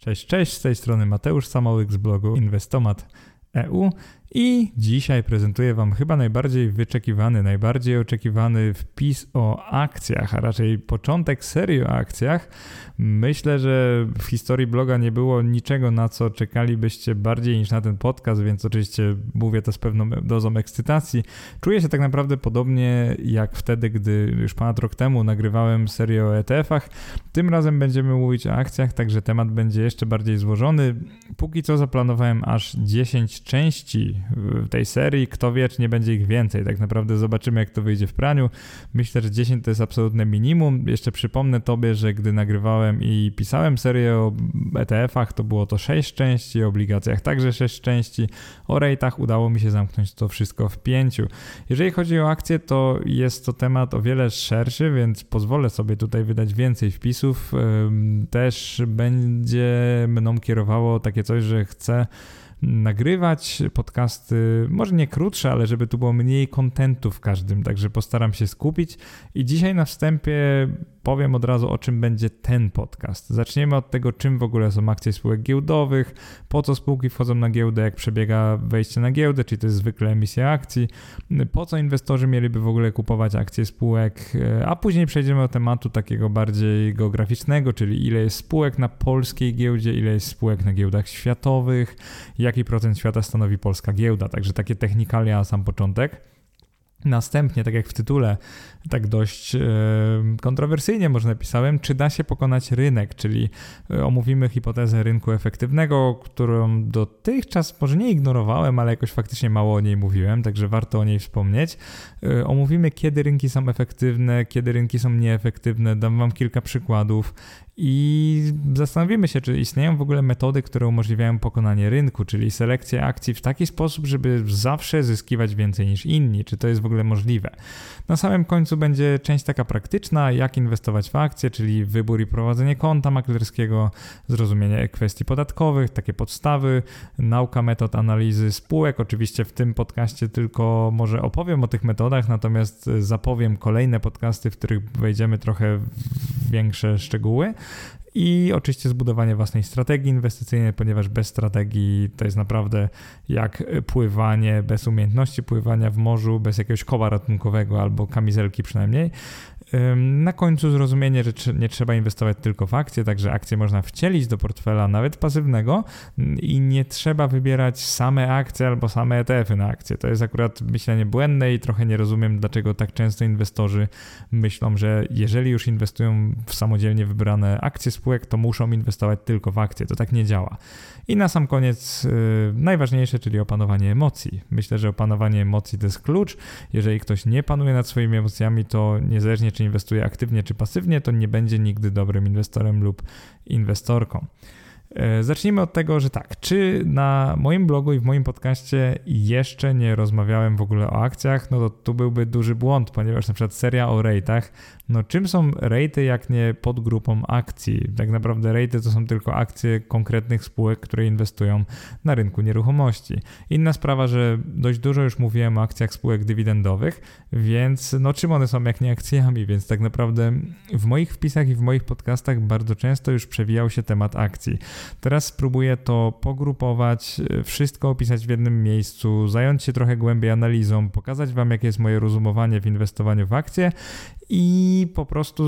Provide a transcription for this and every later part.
Cześć, cześć, z tej strony Mateusz Samołyk z blogu Inwestomat.eu i dzisiaj prezentuję Wam chyba najbardziej wyczekiwany, najbardziej oczekiwany wpis o akcjach, a raczej początek serii o akcjach. Myślę, że w historii bloga nie było niczego, na co czekalibyście bardziej niż na ten podcast, więc oczywiście mówię to z pewną dozą ekscytacji. Czuję się tak naprawdę podobnie jak wtedy, gdy już ponad rok temu nagrywałem serię o ETF-ach. Tym razem będziemy mówić o akcjach, także temat będzie jeszcze bardziej złożony. Póki co zaplanowałem aż 10 części w tej serii. Kto wie, czy nie będzie ich więcej. Tak naprawdę zobaczymy, jak to wyjdzie w praniu. Myślę, że 10 to jest absolutne minimum. Jeszcze przypomnę Tobie, że gdy nagrywałem i pisałem serię o ETF-ach, to było to 6 części, o obligacjach także 6 części, o rejtach udało mi się zamknąć to wszystko w 5. Jeżeli chodzi o akcje, to jest to temat o wiele szerszy, więc pozwolę sobie tutaj wydać więcej wpisów. Też będzie mną kierowało takie coś, że chcę nagrywać podcasty, może nie krótsze, ale żeby tu było mniej kontentu w każdym, także postaram się skupić. I dzisiaj na wstępie powiem od razu, o czym będzie ten podcast. Zaczniemy od tego, czym w ogóle są akcje spółek giełdowych, po co spółki wchodzą na giełdę, jak przebiega wejście na giełdę, czyli to jest zwykle emisja akcji, po co inwestorzy mieliby w ogóle kupować akcje spółek, a później przejdziemy do tematu takiego bardziej geograficznego, czyli ile jest spółek na polskiej giełdzie, ile jest spółek na giełdach światowych, jaki procent świata stanowi polska giełda, także takie technikalia na sam początek. Następnie, tak jak w tytule, tak dość e, kontrowersyjnie może napisałem, czy da się pokonać rynek, czyli e, omówimy hipotezę rynku efektywnego, którą dotychczas może nie ignorowałem, ale jakoś faktycznie mało o niej mówiłem, także warto o niej wspomnieć. E, omówimy, kiedy rynki są efektywne, kiedy rynki są nieefektywne, dam Wam kilka przykładów i zastanowimy się, czy istnieją w ogóle metody, które umożliwiają pokonanie rynku, czyli selekcję akcji w taki sposób, żeby zawsze zyskiwać więcej niż inni, czy to jest w ogóle możliwe. Na samym końcu będzie część taka praktyczna, jak inwestować w akcje, czyli wybór i prowadzenie konta maklerskiego, zrozumienie kwestii podatkowych, takie podstawy, nauka metod analizy spółek. Oczywiście w tym podcaście tylko może opowiem o tych metodach, natomiast zapowiem kolejne podcasty, w których wejdziemy trochę w większe szczegóły. I oczywiście zbudowanie własnej strategii inwestycyjnej, ponieważ bez strategii to jest naprawdę jak pływanie, bez umiejętności pływania w morzu, bez jakiegoś koła ratunkowego albo kamizelki przynajmniej. Na końcu zrozumienie, że nie trzeba inwestować tylko w akcje, także akcje można wcielić do portfela nawet pasywnego i nie trzeba wybierać same akcje albo same ETF-y na akcje. To jest akurat myślenie błędne i trochę nie rozumiem, dlaczego tak często inwestorzy myślą, że jeżeli już inwestują w samodzielnie wybrane akcje spółek, to muszą inwestować tylko w akcje. To tak nie działa. I na sam koniec yy, najważniejsze, czyli opanowanie emocji. Myślę, że opanowanie emocji to jest klucz. Jeżeli ktoś nie panuje nad swoimi emocjami, to niezależnie czy inwestuje aktywnie czy pasywnie, to nie będzie nigdy dobrym inwestorem lub inwestorką. E, zacznijmy od tego, że tak, czy na moim blogu i w moim podcaście jeszcze nie rozmawiałem w ogóle o akcjach, no to tu byłby duży błąd, ponieważ na przykład seria o rate'ach, no czym są rate'y jak nie podgrupą akcji? Tak naprawdę rate'y to są tylko akcje konkretnych spółek, które inwestują na rynku nieruchomości. Inna sprawa, że dość dużo już mówiłem o akcjach spółek dywidendowych, więc no czym one są jak nie akcjami, więc tak naprawdę w moich wpisach i w moich podcastach bardzo często już przewijał się temat akcji. Teraz spróbuję to pogrupować, e, wszystko opisać w jednym miejscu, zająć się trochę głębiej analizą, pokazać Wam, jakie jest moje rozumowanie w inwestowaniu w akcje i po prostu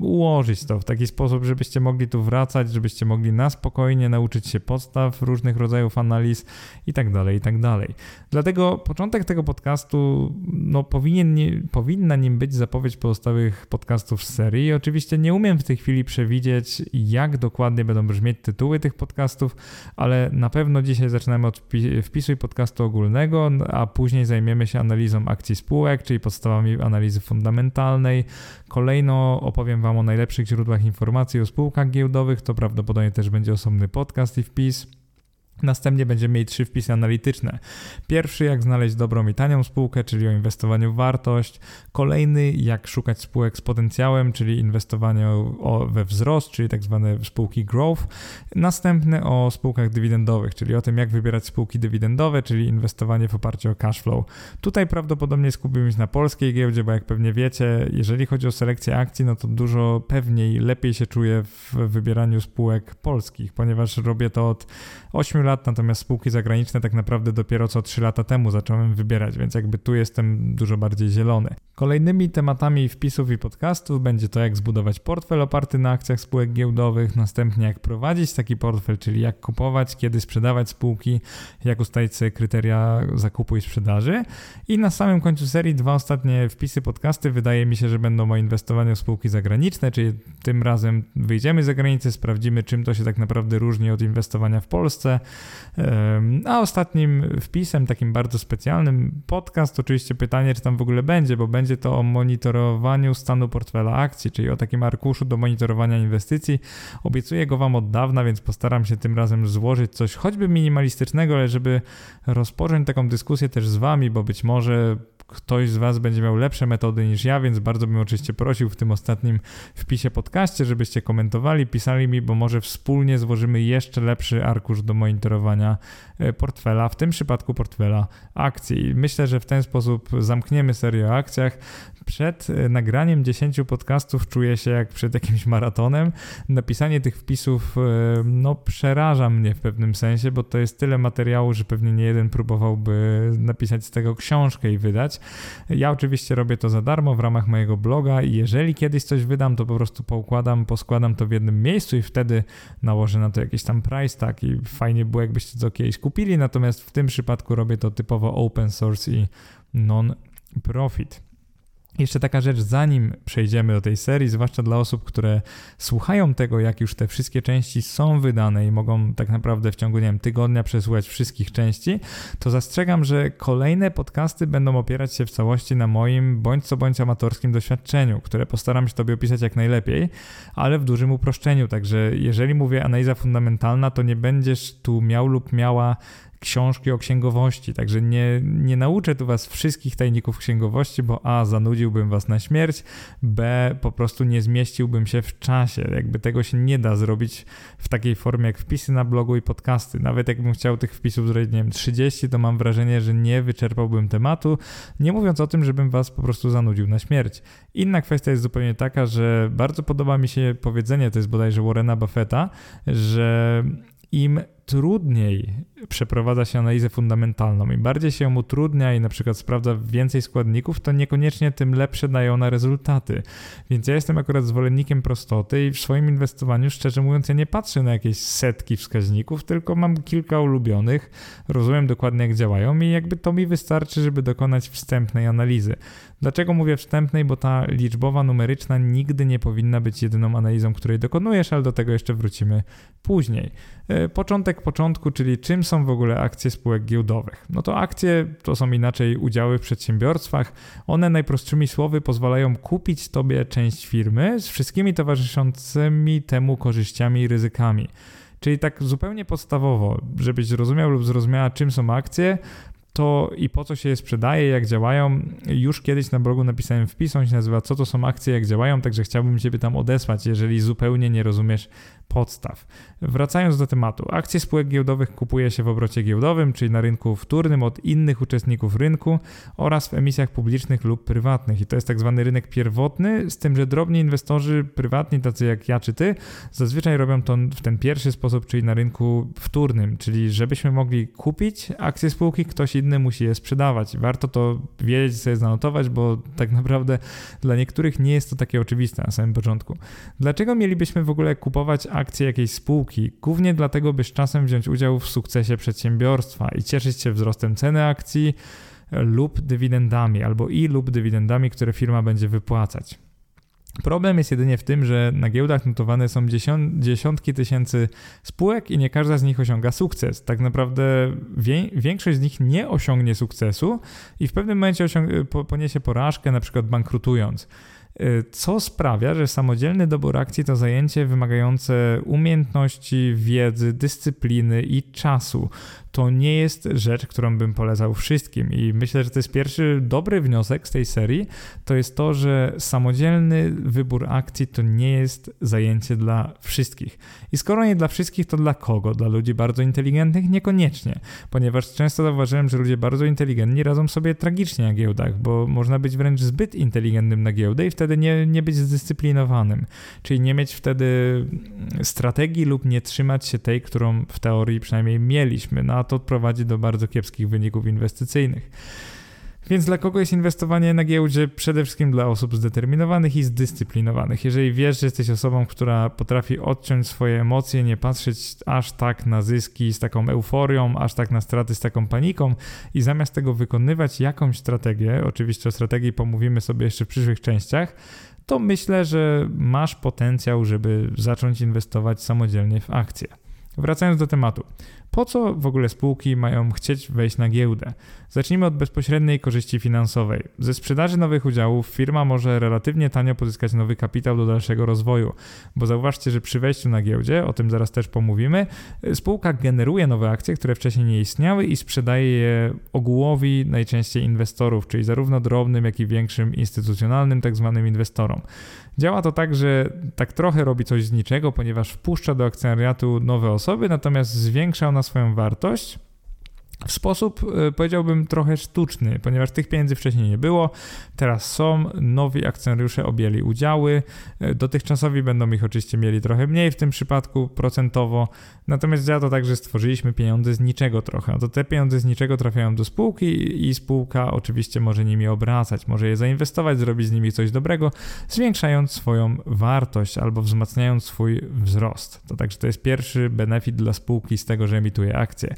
ułożyć to w taki sposób, żebyście mogli tu wracać, żebyście mogli na spokojnie nauczyć się podstaw różnych rodzajów analiz i tak dalej, i tak dalej. Dlatego początek tego podcastu, no powinien, nie, powinna nim być zapowiedź pozostałych podcastów z serii. Oczywiście nie umiem w tej chwili przewidzieć, jak dokładnie będą brzmieć tytuły tych podcastów, ale na pewno dzisiaj zaczynamy od wpisu i podcastu ogólnego, a później zajmiemy się analizą akcji spółek, czyli podstawami analizy fundamentalnej, Kolejno opowiem Wam o najlepszych źródłach informacji o spółkach giełdowych. To prawdopodobnie też będzie osobny podcast i wpis. Następnie będziemy mieli trzy wpisy analityczne. Pierwszy, jak znaleźć dobrą i tanią spółkę, czyli o inwestowaniu w wartość. Kolejny, jak szukać spółek z potencjałem, czyli inwestowanie we wzrost, czyli tak zwane spółki growth. Następny o spółkach dywidendowych, czyli o tym, jak wybierać spółki dywidendowe, czyli inwestowanie w oparciu o cash flow. Tutaj prawdopodobnie skupimy się na polskiej giełdzie, bo jak pewnie wiecie, jeżeli chodzi o selekcję akcji, no to dużo pewniej, lepiej się czuję w wybieraniu spółek polskich, ponieważ robię to od 8 lat, natomiast spółki zagraniczne tak naprawdę dopiero co 3 lata temu zacząłem wybierać, więc jakby tu jestem dużo bardziej zielony. Kolejnymi tematami wpisów i podcastów będzie to, jak zbudować portfel oparty na akcjach spółek giełdowych, następnie jak prowadzić taki portfel, czyli jak kupować, kiedy sprzedawać spółki, jak ustalić sobie kryteria zakupu i sprzedaży. I na samym końcu serii dwa ostatnie wpisy, podcasty wydaje mi się, że będą o inwestowaniu w spółki zagraniczne, czyli tym razem wyjdziemy za granicę, sprawdzimy czym to się tak naprawdę różni od inwestowania w Polsce. A ostatnim wpisem, takim bardzo specjalnym, podcast, oczywiście pytanie, czy tam w ogóle będzie, bo będzie to o monitorowaniu stanu portfela akcji, czyli o takim arkuszu do monitorowania inwestycji. Obiecuję go Wam od dawna, więc postaram się tym razem złożyć coś choćby minimalistycznego, ale żeby rozpocząć taką dyskusję też z Wami, bo być może ktoś z Was będzie miał lepsze metody niż ja, więc bardzo bym oczywiście prosił w tym ostatnim wpisie podcaście, żebyście komentowali, pisali mi, bo może wspólnie złożymy jeszcze lepszy arkusz do monitorowania e, portfela, w tym przypadku portfela akcji. Myślę, że w ten sposób zamkniemy serię o akcjach. Przed e, nagraniem 10 podcastów czuję się jak przed jakimś maratonem. Napisanie tych wpisów e, no, przeraża mnie w pewnym sensie, bo to jest tyle materiału, że pewnie nie jeden próbowałby napisać z tego książkę i wydać. Ja oczywiście robię to za darmo w ramach mojego bloga i jeżeli kiedyś coś wydam, to po prostu poukładam, poskładam to w jednym miejscu i wtedy nałożę na to jakiś tam price tak i fajnie było jakbyście to kiedyś kupili, natomiast w tym przypadku robię to typowo open source i non-profit. Jeszcze taka rzecz, zanim przejdziemy do tej serii, zwłaszcza dla osób, które słuchają tego, jak już te wszystkie części są wydane i mogą tak naprawdę w ciągu, nie wiem, tygodnia przesłuchać wszystkich części, to zastrzegam, że kolejne podcasty będą opierać się w całości na moim bądź co bądź amatorskim doświadczeniu, które postaram się Tobie opisać jak najlepiej, ale w dużym uproszczeniu. Także jeżeli mówię analiza fundamentalna, to nie będziesz tu miał lub miała książki o księgowości, także nie, nie nauczę tu was wszystkich tajników księgowości, bo a, zanudziłbym was na śmierć, b, po prostu nie zmieściłbym się w czasie, jakby tego się nie da zrobić w takiej formie jak wpisy na blogu i podcasty, nawet jakbym chciał tych wpisów zrobić, nie wiem, 30, to mam wrażenie, że nie wyczerpałbym tematu, nie mówiąc o tym, żebym was po prostu zanudził na śmierć. Inna kwestia jest zupełnie taka, że bardzo podoba mi się powiedzenie, to jest bodajże Warrena Buffetta, że im trudniej przeprowadza się analizę fundamentalną, im bardziej się ją utrudnia i na przykład sprawdza więcej składników, to niekoniecznie tym lepsze dają na rezultaty. Więc ja jestem akurat zwolennikiem prostoty i w swoim inwestowaniu, szczerze mówiąc, ja nie patrzę na jakieś setki wskaźników, tylko mam kilka ulubionych, rozumiem dokładnie jak działają i jakby to mi wystarczy, żeby dokonać wstępnej analizy. Dlaczego mówię wstępnej? Bo ta liczbowa, numeryczna nigdy nie powinna być jedyną analizą, której dokonujesz, ale do tego jeszcze wrócimy później. E, początek początku, czyli czym są w ogóle akcje spółek giełdowych? No to akcje to są inaczej udziały w przedsiębiorstwach. One najprostszymi słowy pozwalają kupić tobie część firmy z wszystkimi towarzyszącymi temu korzyściami i ryzykami. Czyli tak zupełnie podstawowo, żebyś zrozumiał lub zrozumiała, czym są akcje, to i po co się je sprzedaje, jak działają. Już kiedyś na blogu napisałem wpis, on się nazywa Co to są akcje, jak działają, także chciałbym Ciebie tam odesłać, jeżeli zupełnie nie rozumiesz podstaw. Wracając do tematu, akcje spółek giełdowych kupuje się w obrocie giełdowym, czyli na rynku wtórnym od innych uczestników rynku oraz w emisjach publicznych lub prywatnych. I to jest tak zwany rynek pierwotny, z tym, że drobni inwestorzy prywatni, tacy jak ja czy ty, zazwyczaj robią to w ten pierwszy sposób, czyli na rynku wtórnym, czyli żebyśmy mogli kupić akcje spółki, ktoś inny musi je sprzedawać. Warto to wiedzieć, sobie zanotować, bo tak naprawdę dla niektórych nie jest to takie oczywiste na samym początku. Dlaczego mielibyśmy w ogóle kupować akcje jakiejś spółki, głównie dlatego, by z czasem wziąć udział w sukcesie przedsiębiorstwa i cieszyć się wzrostem ceny akcji lub dywidendami, albo i lub dywidendami, które firma będzie wypłacać. Problem jest jedynie w tym, że na giełdach notowane są dziesiątki tysięcy spółek i nie każda z nich osiąga sukces. Tak naprawdę większość z nich nie osiągnie sukcesu i w pewnym momencie poniesie porażkę, na przykład bankrutując. co sprawia, że samodzielny dobór akcji to zajęcie wymagające umiejętności, wiedzy, dyscypliny i czasu to nie jest rzecz, którą bym polecał wszystkim. I myślę, że to jest pierwszy dobry wniosek z tej serii. To jest to, że samodzielny wybór akcji to nie jest zajęcie dla wszystkich. I skoro nie dla wszystkich, to dla kogo? Dla ludzi bardzo inteligentnych? Niekoniecznie, ponieważ często zauważyłem, że ludzie bardzo inteligentni radzą sobie tragicznie na giełdach, bo można być wręcz zbyt inteligentnym na giełdę i wtedy nie, nie być zdyscyplinowanym, czyli nie mieć wtedy strategii lub nie trzymać się tej, którą w teorii przynajmniej mieliśmy. No to prowadzi do bardzo kiepskich wyników inwestycyjnych. Więc dla kogo jest inwestowanie na giełdzie? Przede wszystkim dla osób zdeterminowanych i zdyscyplinowanych. Jeżeli wiesz, że jesteś osobą, która potrafi odciąć swoje emocje, nie patrzeć aż tak na zyski z taką euforią, aż tak na straty z taką paniką i zamiast tego wykonywać jakąś strategię, oczywiście o strategii pomówimy sobie jeszcze w przyszłych częściach, to myślę, że masz potencjał, żeby zacząć inwestować samodzielnie w akcje. Wracając do tematu. Po co w ogóle spółki mają chcieć wejść na giełdę? Zacznijmy od bezpośredniej korzyści finansowej. Ze sprzedaży nowych udziałów firma może relatywnie tanio pozyskać nowy kapitał do dalszego rozwoju, bo zauważcie, że przy wejściu na giełdzie, o tym zaraz też pomówimy, spółka generuje nowe akcje, które wcześniej nie istniały i sprzedaje je ogółowi najczęściej inwestorów, czyli zarówno drobnym, jak i większym instytucjonalnym, tak zwanym inwestorom. Działa to tak, że tak trochę robi coś z niczego, ponieważ wpuszcza do akcjonariatu nowe osoby, natomiast zwiększa ona swoją wartość w sposób, e, powiedziałbym, trochę sztuczny, ponieważ tych pieniędzy wcześniej nie było, teraz są, nowi akcjonariusze objęli udziały, e, dotychczasowi będą ich oczywiście mieli trochę mniej w tym przypadku procentowo, natomiast działa to tak, że stworzyliśmy pieniądze z niczego trochę, to te pieniądze z niczego trafiają do spółki i spółka oczywiście może nimi obracać, może je zainwestować, zrobić z nimi coś dobrego, zwiększając swoją wartość albo wzmacniając swój wzrost. To także to jest pierwszy benefit dla spółki z tego, że emituje akcje.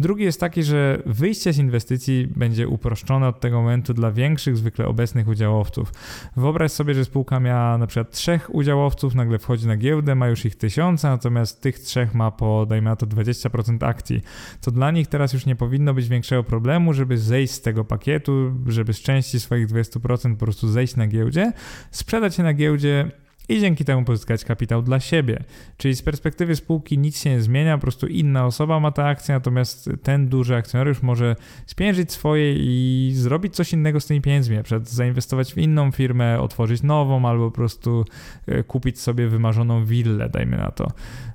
Drugi jest taki, taki, że wyjście z inwestycji będzie uproszczone od tego momentu dla większych, zwykle obecnych udziałowców. Wyobraź sobie, że spółka miała na przykład trzech udziałowców, nagle wchodzi na giełdę, ma już ich tysiące, natomiast tych trzech ma po, dajmy na to, 20% akcji. To dla nich teraz już nie powinno być większego problemu, żeby zejść z tego pakietu, żeby z części swoich 20% po prostu zejść na giełdzie, sprzedać się na giełdzie i dzięki temu pozyskać kapitał dla siebie. Czyli z perspektywy spółki nic się nie zmienia, po prostu inna osoba ma tę akcję, natomiast ten duży akcjonariusz może spiężyć swoje i zrobić coś innego z tymi pieniędzmi, na przykład zainwestować w inną firmę, otworzyć nową albo po prostu e, kupić sobie wymarzoną willę, dajmy na to.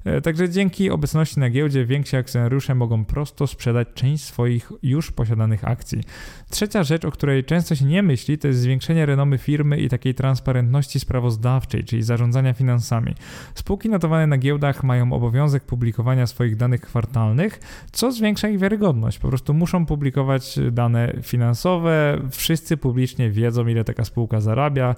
E, także dzięki obecności na giełdzie więksi akcjonariusze mogą prosto sprzedać część swoich już posiadanych akcji. Trzecia rzecz, o której często się nie myśli, to jest zwiększenie renomy firmy i takiej transparentności sprawozdawczej, czyli zarządzania finansami. Spółki notowane na giełdach mają obowiązek publikowania swoich danych kwartalnych, co zwiększa ich wiarygodność. Po prostu muszą publikować dane finansowe, wszyscy publicznie wiedzą, ile taka spółka zarabia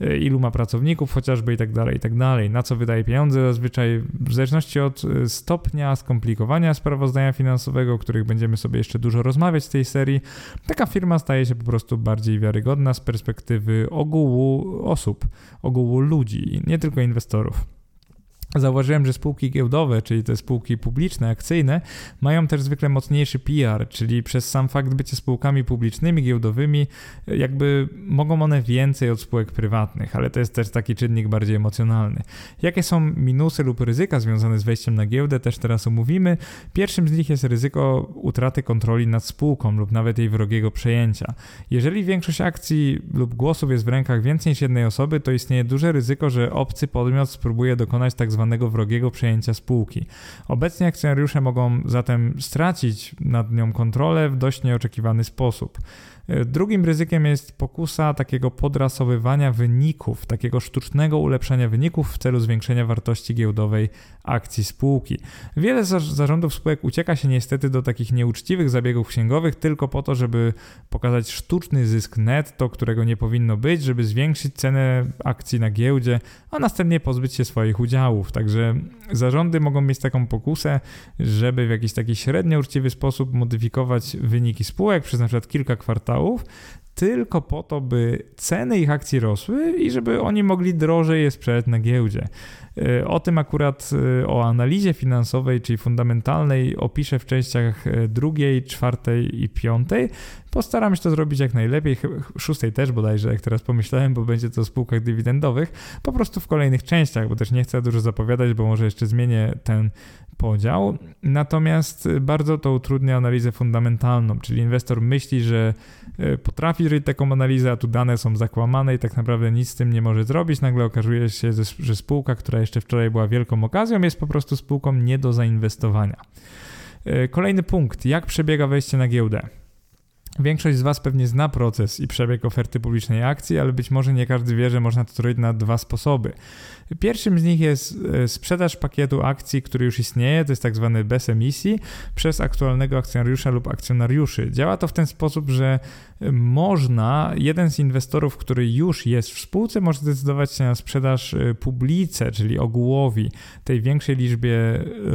ilu ma pracowników chociażby i tak dalej, i tak dalej, na co wydaje pieniądze zazwyczaj, w zależności od e, stopnia skomplikowania sprawozdania finansowego, o których będziemy sobie jeszcze dużo rozmawiać w tej serii, taka firma staje się po prostu bardziej wiarygodna z perspektywy ogółu osób, ogółu ludzi, nie tylko inwestorów. Zauważyłem, że spółki giełdowe, czyli te spółki publiczne, akcyjne, mają też zwykle mocniejszy PR, czyli przez sam fakt bycia spółkami publicznymi, giełdowymi, jakby mogą one więcej od spółek prywatnych, ale to jest też taki czynnik bardziej emocjonalny. Jakie są minusy lub ryzyka związane z wejściem na giełdę, też teraz omówimy. Pierwszym z nich jest ryzyko utraty kontroli nad spółką lub nawet jej wrogiego przejęcia. Jeżeli większość akcji lub głosów jest w rękach więcej niż jednej osoby, to istnieje duże ryzyko, że obcy podmiot spróbuje dokonać tak wrogiego przejęcia spółki. Obecnie akcjonariusze mogą zatem stracić nad nią kontrolę w dość nieoczekiwany sposób. Drugim ryzykiem jest pokusa takiego podrasowywania wyników, takiego sztucznego ulepszania wyników w celu zwiększenia wartości giełdowej akcji spółki. Wiele zarządów spółek ucieka się niestety do takich nieuczciwych zabiegów księgowych tylko po to, żeby pokazać sztuczny zysk netto, którego nie powinno być, żeby zwiększyć cenę akcji na giełdzie, a następnie pozbyć się swoich udziałów. Także zarządy mogą mieć taką pokusę, żeby w jakiś taki średnio uczciwy sposób modyfikować wyniki spółek przez na przykład kilka kwartałów, tylko po to, by ceny ich akcji rosły i żeby oni mogli drożej je sprzedać na giełdzie. E, o tym akurat, e, o analizie finansowej, czyli fundamentalnej, opiszę w częściach e, drugiej, czwartej i piątej. Postaram się to zrobić jak najlepiej, szóstej też bodajże, jak teraz pomyślałem, bo będzie to o spółkach dywidendowych, po prostu w kolejnych częściach, bo też nie chcę dużo zapowiadać, bo może jeszcze zmienię ten podział. Natomiast bardzo to utrudnia analizę fundamentalną, czyli inwestor myśli, że potrafi zrobić taką analizę, a tu dane są zakłamane i tak naprawdę nic z tym nie może zrobić. Nagle okazuje się, że spółka, która jeszcze wczoraj była wielką okazją, jest po prostu spółką nie do zainwestowania. Kolejny punkt. Jak przebiega wejście na giełdę? Większość z Was pewnie zna proces i przebieg oferty publicznej akcji, ale być może nie każdy wie, że można to zrobić na dwa sposoby. Pierwszym z nich jest e, sprzedaż pakietu akcji, który już istnieje, to jest tak zwany bez emisji, przez aktualnego akcjonariusza lub akcjonariuszy. Działa to w ten sposób, że e, można, jeden z inwestorów, który już jest w spółce, może zdecydować się na sprzedaż e, publice, czyli ogółowi tej większej liczbie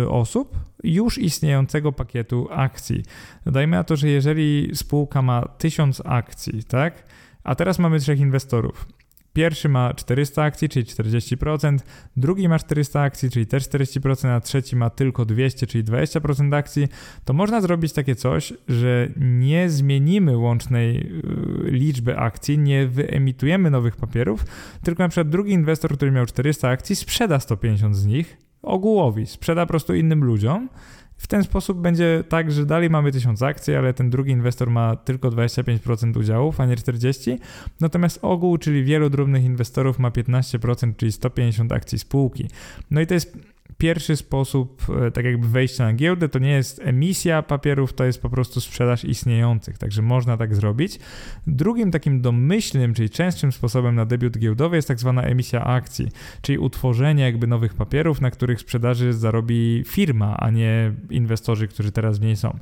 osób, już istniejącego pakietu akcji. Dodajmy na to, że jeżeli spółka ma 1000 akcji, tak, a teraz mamy trzech inwestorów Pierwszy ma 400 akcji, czyli 40%, drugi ma 400 akcji, czyli też 40%, a trzeci ma tylko 200, czyli 20% akcji, to można zrobić takie coś, że nie zmienimy łącznej y, liczby akcji, nie wyemitujemy nowych papierów, tylko na przykład drugi inwestor, który miał 400 akcji, sprzeda 150 z nich ogółowi, sprzeda po prostu innym ludziom w ten sposób będzie tak, że dalej mamy 1000 akcji, ale ten drugi inwestor ma tylko 25% udziałów, a nie 40%. Natomiast ogół, czyli wielu drobnych inwestorów ma 15%, czyli 150 akcji spółki. No i to jest pierwszy sposób, e, tak jakby wejścia na giełdę, to nie jest emisja papierów, to jest po prostu sprzedaż istniejących, także można tak zrobić. Drugim takim domyślnym, czyli częstszym sposobem na debiut giełdowy jest tak zwana emisja akcji, czyli utworzenie jakby nowych papierów, na których sprzedaży zarobi firma, a nie inwestorzy, którzy teraz w niej są.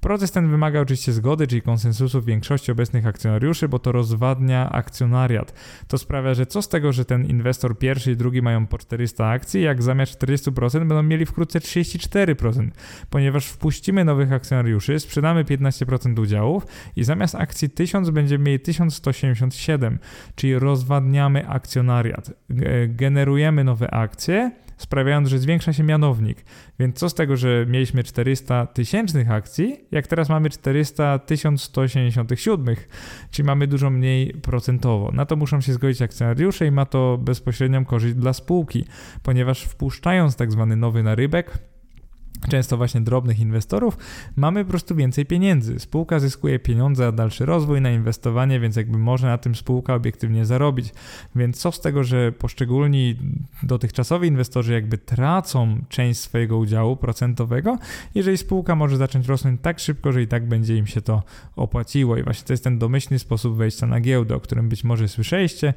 Proces ten wymaga oczywiście zgody, czyli konsensusu większości obecnych akcjonariuszy, bo to rozwadnia akcjonariat. To sprawia, że co z tego, że ten inwestor pierwszy i drugi mają po 400 akcji, jak zamiast 40% będą mieli wkrótce 34%, ponieważ wpuścimy nowych akcjonariuszy, sprzedamy 15% udziałów i zamiast akcji 1000 będziemy mieli 1177, czyli rozwadniamy akcjonariat. Generujemy nowe akcje, sprawiając, że zwiększa się mianownik. Więc co z tego, że mieliśmy 400 tysięcznych akcji, jak teraz mamy 400 1177, czyli mamy dużo mniej procentowo. Na to muszą się zgodzić akcjonariusze i ma to bezpośrednią korzyść dla spółki, ponieważ wpuszczając tak zwany nowy narybek, często właśnie drobnych inwestorów, mamy po prostu więcej pieniędzy. Spółka zyskuje pieniądze na dalszy rozwój, na inwestowanie, więc jakby może na tym spółka obiektywnie zarobić. Więc co z tego, że poszczególni dotychczasowi inwestorzy jakby tracą część swojego udziału procentowego, jeżeli spółka może zacząć rosnąć tak szybko, że i tak będzie im się to opłaciło. I właśnie to jest ten domyślny sposób wejścia na giełdę, o którym być może słyszeliście.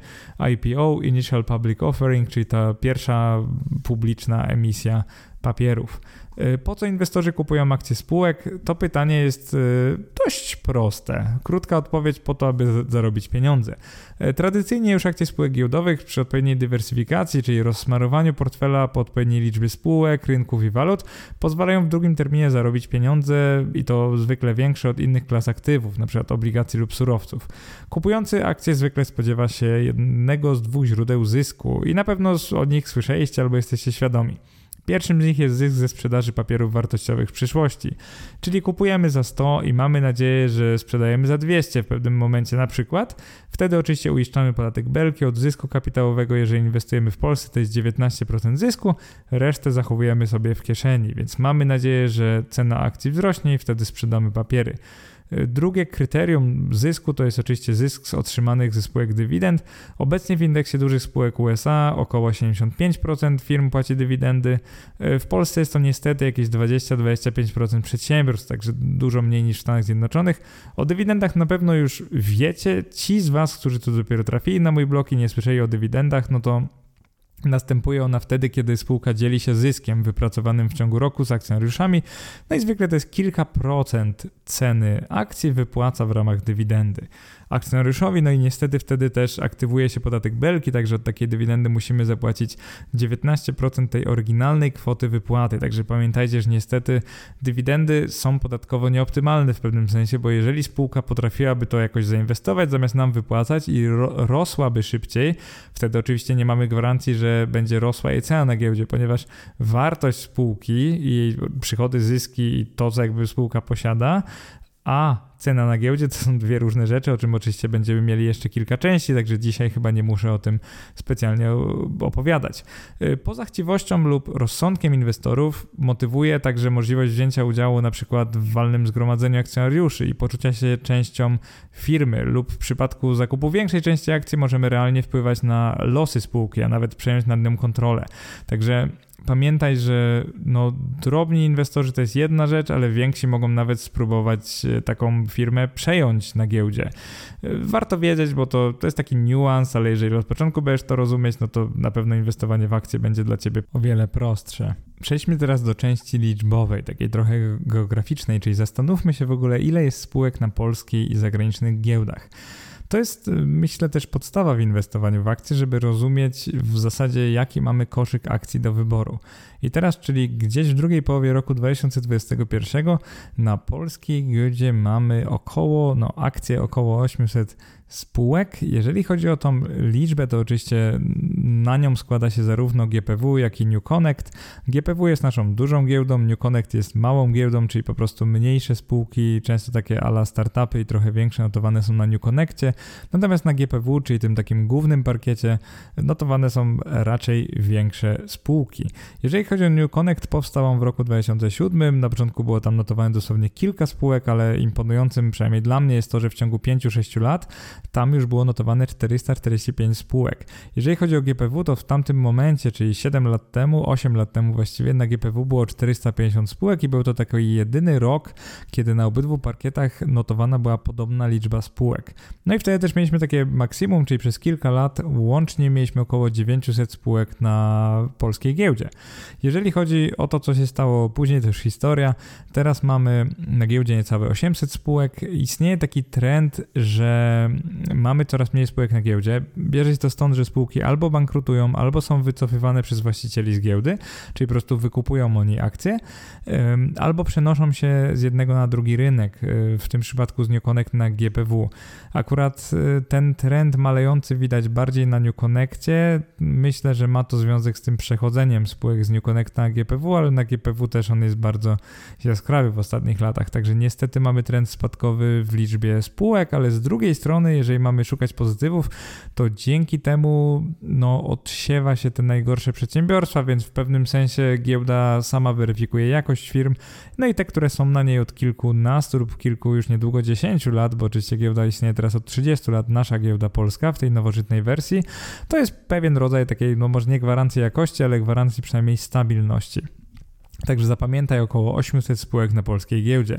IPO, Initial Public Offering, czyli ta pierwsza publiczna emisja papierów. Y, po co inwestorzy kupują akcje spółek? To pytanie jest y, dość proste. Krótka odpowiedź po to, aby zarobić pieniądze. Y, tradycyjnie już akcje spółek giełdowych przy odpowiedniej dywersyfikacji, czyli rozsmarowaniu portfela po odpowiedniej liczbie spółek, rynków i walut, pozwalają w drugim terminie zarobić pieniądze i to zwykle większe od innych klas aktywów, np. obligacji lub surowców. Kupujący akcje zwykle spodziewa się jednego z dwóch źródeł zysku i na pewno o nich słyszeliście albo jesteście świadomi. Pierwszym z nich jest zysk ze sprzedaży papierów wartościowych w przyszłości, czyli kupujemy za 100 i mamy nadzieję, że sprzedajemy za 200 w pewnym momencie na przykład. Wtedy oczywiście uiszczamy podatek belki od zysku kapitałowego, jeżeli inwestujemy w Polsce to jest 19% zysku, resztę zachowujemy sobie w kieszeni, więc mamy nadzieję, że cena akcji wzrośnie i wtedy sprzedamy papiery. Drugie kryterium zysku to jest oczywiście zysk z otrzymanych ze spółek dywidend. Obecnie w indeksie dużych spółek USA około 75% firm płaci dywidendy. W Polsce jest to niestety jakieś 20-25% przedsiębiorstw, także dużo mniej niż w Stanach Zjednoczonych. O dywidendach na pewno już wiecie. Ci z Was, którzy tu dopiero trafili na mój blog i nie słyszeli o dywidendach, no to Następuje ona wtedy, kiedy spółka dzieli się zyskiem wypracowanym w ciągu roku z akcjonariuszami, no i zwykle to jest kilka procent ceny akcji wypłaca w ramach dywidendy akcjonariuszowi, no i niestety wtedy też aktywuje się podatek belki, także od takiej dywidendy musimy zapłacić 19% tej oryginalnej kwoty wypłaty, także pamiętajcie, że niestety dywidendy są podatkowo nieoptymalne w pewnym sensie, bo jeżeli spółka potrafiłaby to jakoś zainwestować zamiast nam wypłacać i ro rosłaby szybciej, wtedy oczywiście nie mamy gwarancji, że będzie rosła jej cena na giełdzie, ponieważ wartość spółki i jej przychody, zyski i to, co jakby spółka posiada, a cena na giełdzie to są dwie różne rzeczy, o czym oczywiście będziemy mieli jeszcze kilka części, także dzisiaj chyba nie muszę o tym specjalnie opowiadać. Y, poza chciwością lub rozsądkiem inwestorów motywuje także możliwość wzięcia udziału na przykład w walnym zgromadzeniu akcjonariuszy i poczucia się częścią firmy lub w przypadku zakupu większej części akcji możemy realnie wpływać na losy spółki, a nawet przejąć nad nią kontrolę. Także pamiętaj, że no, drobni inwestorzy to jest jedna rzecz, ale więksi mogą nawet spróbować e, taką firmę przejąć na giełdzie. Warto wiedzieć, bo to, to jest taki niuans, ale jeżeli od początku będziesz to rozumieć, no to na pewno inwestowanie w akcje będzie dla ciebie o wiele prostsze. Przejdźmy teraz do części liczbowej, takiej trochę geograficznej, czyli zastanówmy się w ogóle, ile jest spółek na polskiej i zagranicznych giełdach. To jest, y, myślę, też podstawa w inwestowaniu w akcje, żeby rozumieć w zasadzie, jaki mamy koszyk akcji do wyboru. I teraz, czyli gdzieś w drugiej połowie roku 2021 na polskiej giełdzie mamy około, no akcje około 800 spółek. Jeżeli chodzi o tą liczbę, to oczywiście na nią składa się zarówno GPW, jak i New Connect. GPW jest naszą dużą giełdą, New Connect jest małą giełdą, czyli po prostu mniejsze spółki, często takie ala startupy i trochę większe notowane są na New Connectie. Natomiast na GPW, czyli tym takim głównym parkiecie, notowane są raczej większe spółki. Jeżeli chodzi o New Connect, powstał on w roku 2007. Na początku było tam notowane dosłownie kilka spółek, ale imponującym przynajmniej dla mnie jest to, że w ciągu 5-6 lat tam już było notowane 445 spółek. Jeżeli chodzi o GPW, to w tamtym momencie, czyli 7 lat temu, 8 lat temu właściwie, na GPW było 450 spółek i był to taki jedyny rok, kiedy na obydwu parkietach notowana była podobna liczba spółek. No i wtedy też mieliśmy takie maksimum, czyli przez kilka lat łącznie mieliśmy około 900 spółek na polskiej giełdzie. Jeżeli chodzi o to, co się stało później, to już historia. Teraz mamy na giełdzie niecałe 800 spółek. Istnieje taki trend, że mamy coraz mniej spółek na giełdzie. Bierze się to stąd, że spółki albo bankrutują, albo są wycofywane przez właścicieli z giełdy, czyli po prostu wykupują oni akcje, albo przenoszą się z jednego na drugi rynek, e, w tym przypadku z New Connect na GPW. Akurat e, ten trend malejący widać bardziej na New Connectie. Myślę, że ma to związek z tym przechodzeniem spółek z New Connect na GPW, ale na GPW też on jest bardzo jaskrawy w ostatnich latach, także niestety mamy trend spadkowy w liczbie spółek, ale z drugiej strony, jeżeli mamy szukać pozytywów, to dzięki temu no, odsiewa się te najgorsze przedsiębiorstwa, więc w pewnym sensie giełda sama weryfikuje jakość firm, no i te, które są na niej od kilkunastu lub kilku już niedługo dziesięciu lat, bo oczywiście giełda istnieje teraz od 30 lat, nasza giełda polska w tej nowożytnej wersji, to jest pewien rodzaj takiej, no może nie gwarancji jakości, ale gwarancji przynajmniej stabilności. Także zapamiętaj około 800 spółek na polskiej giełdzie.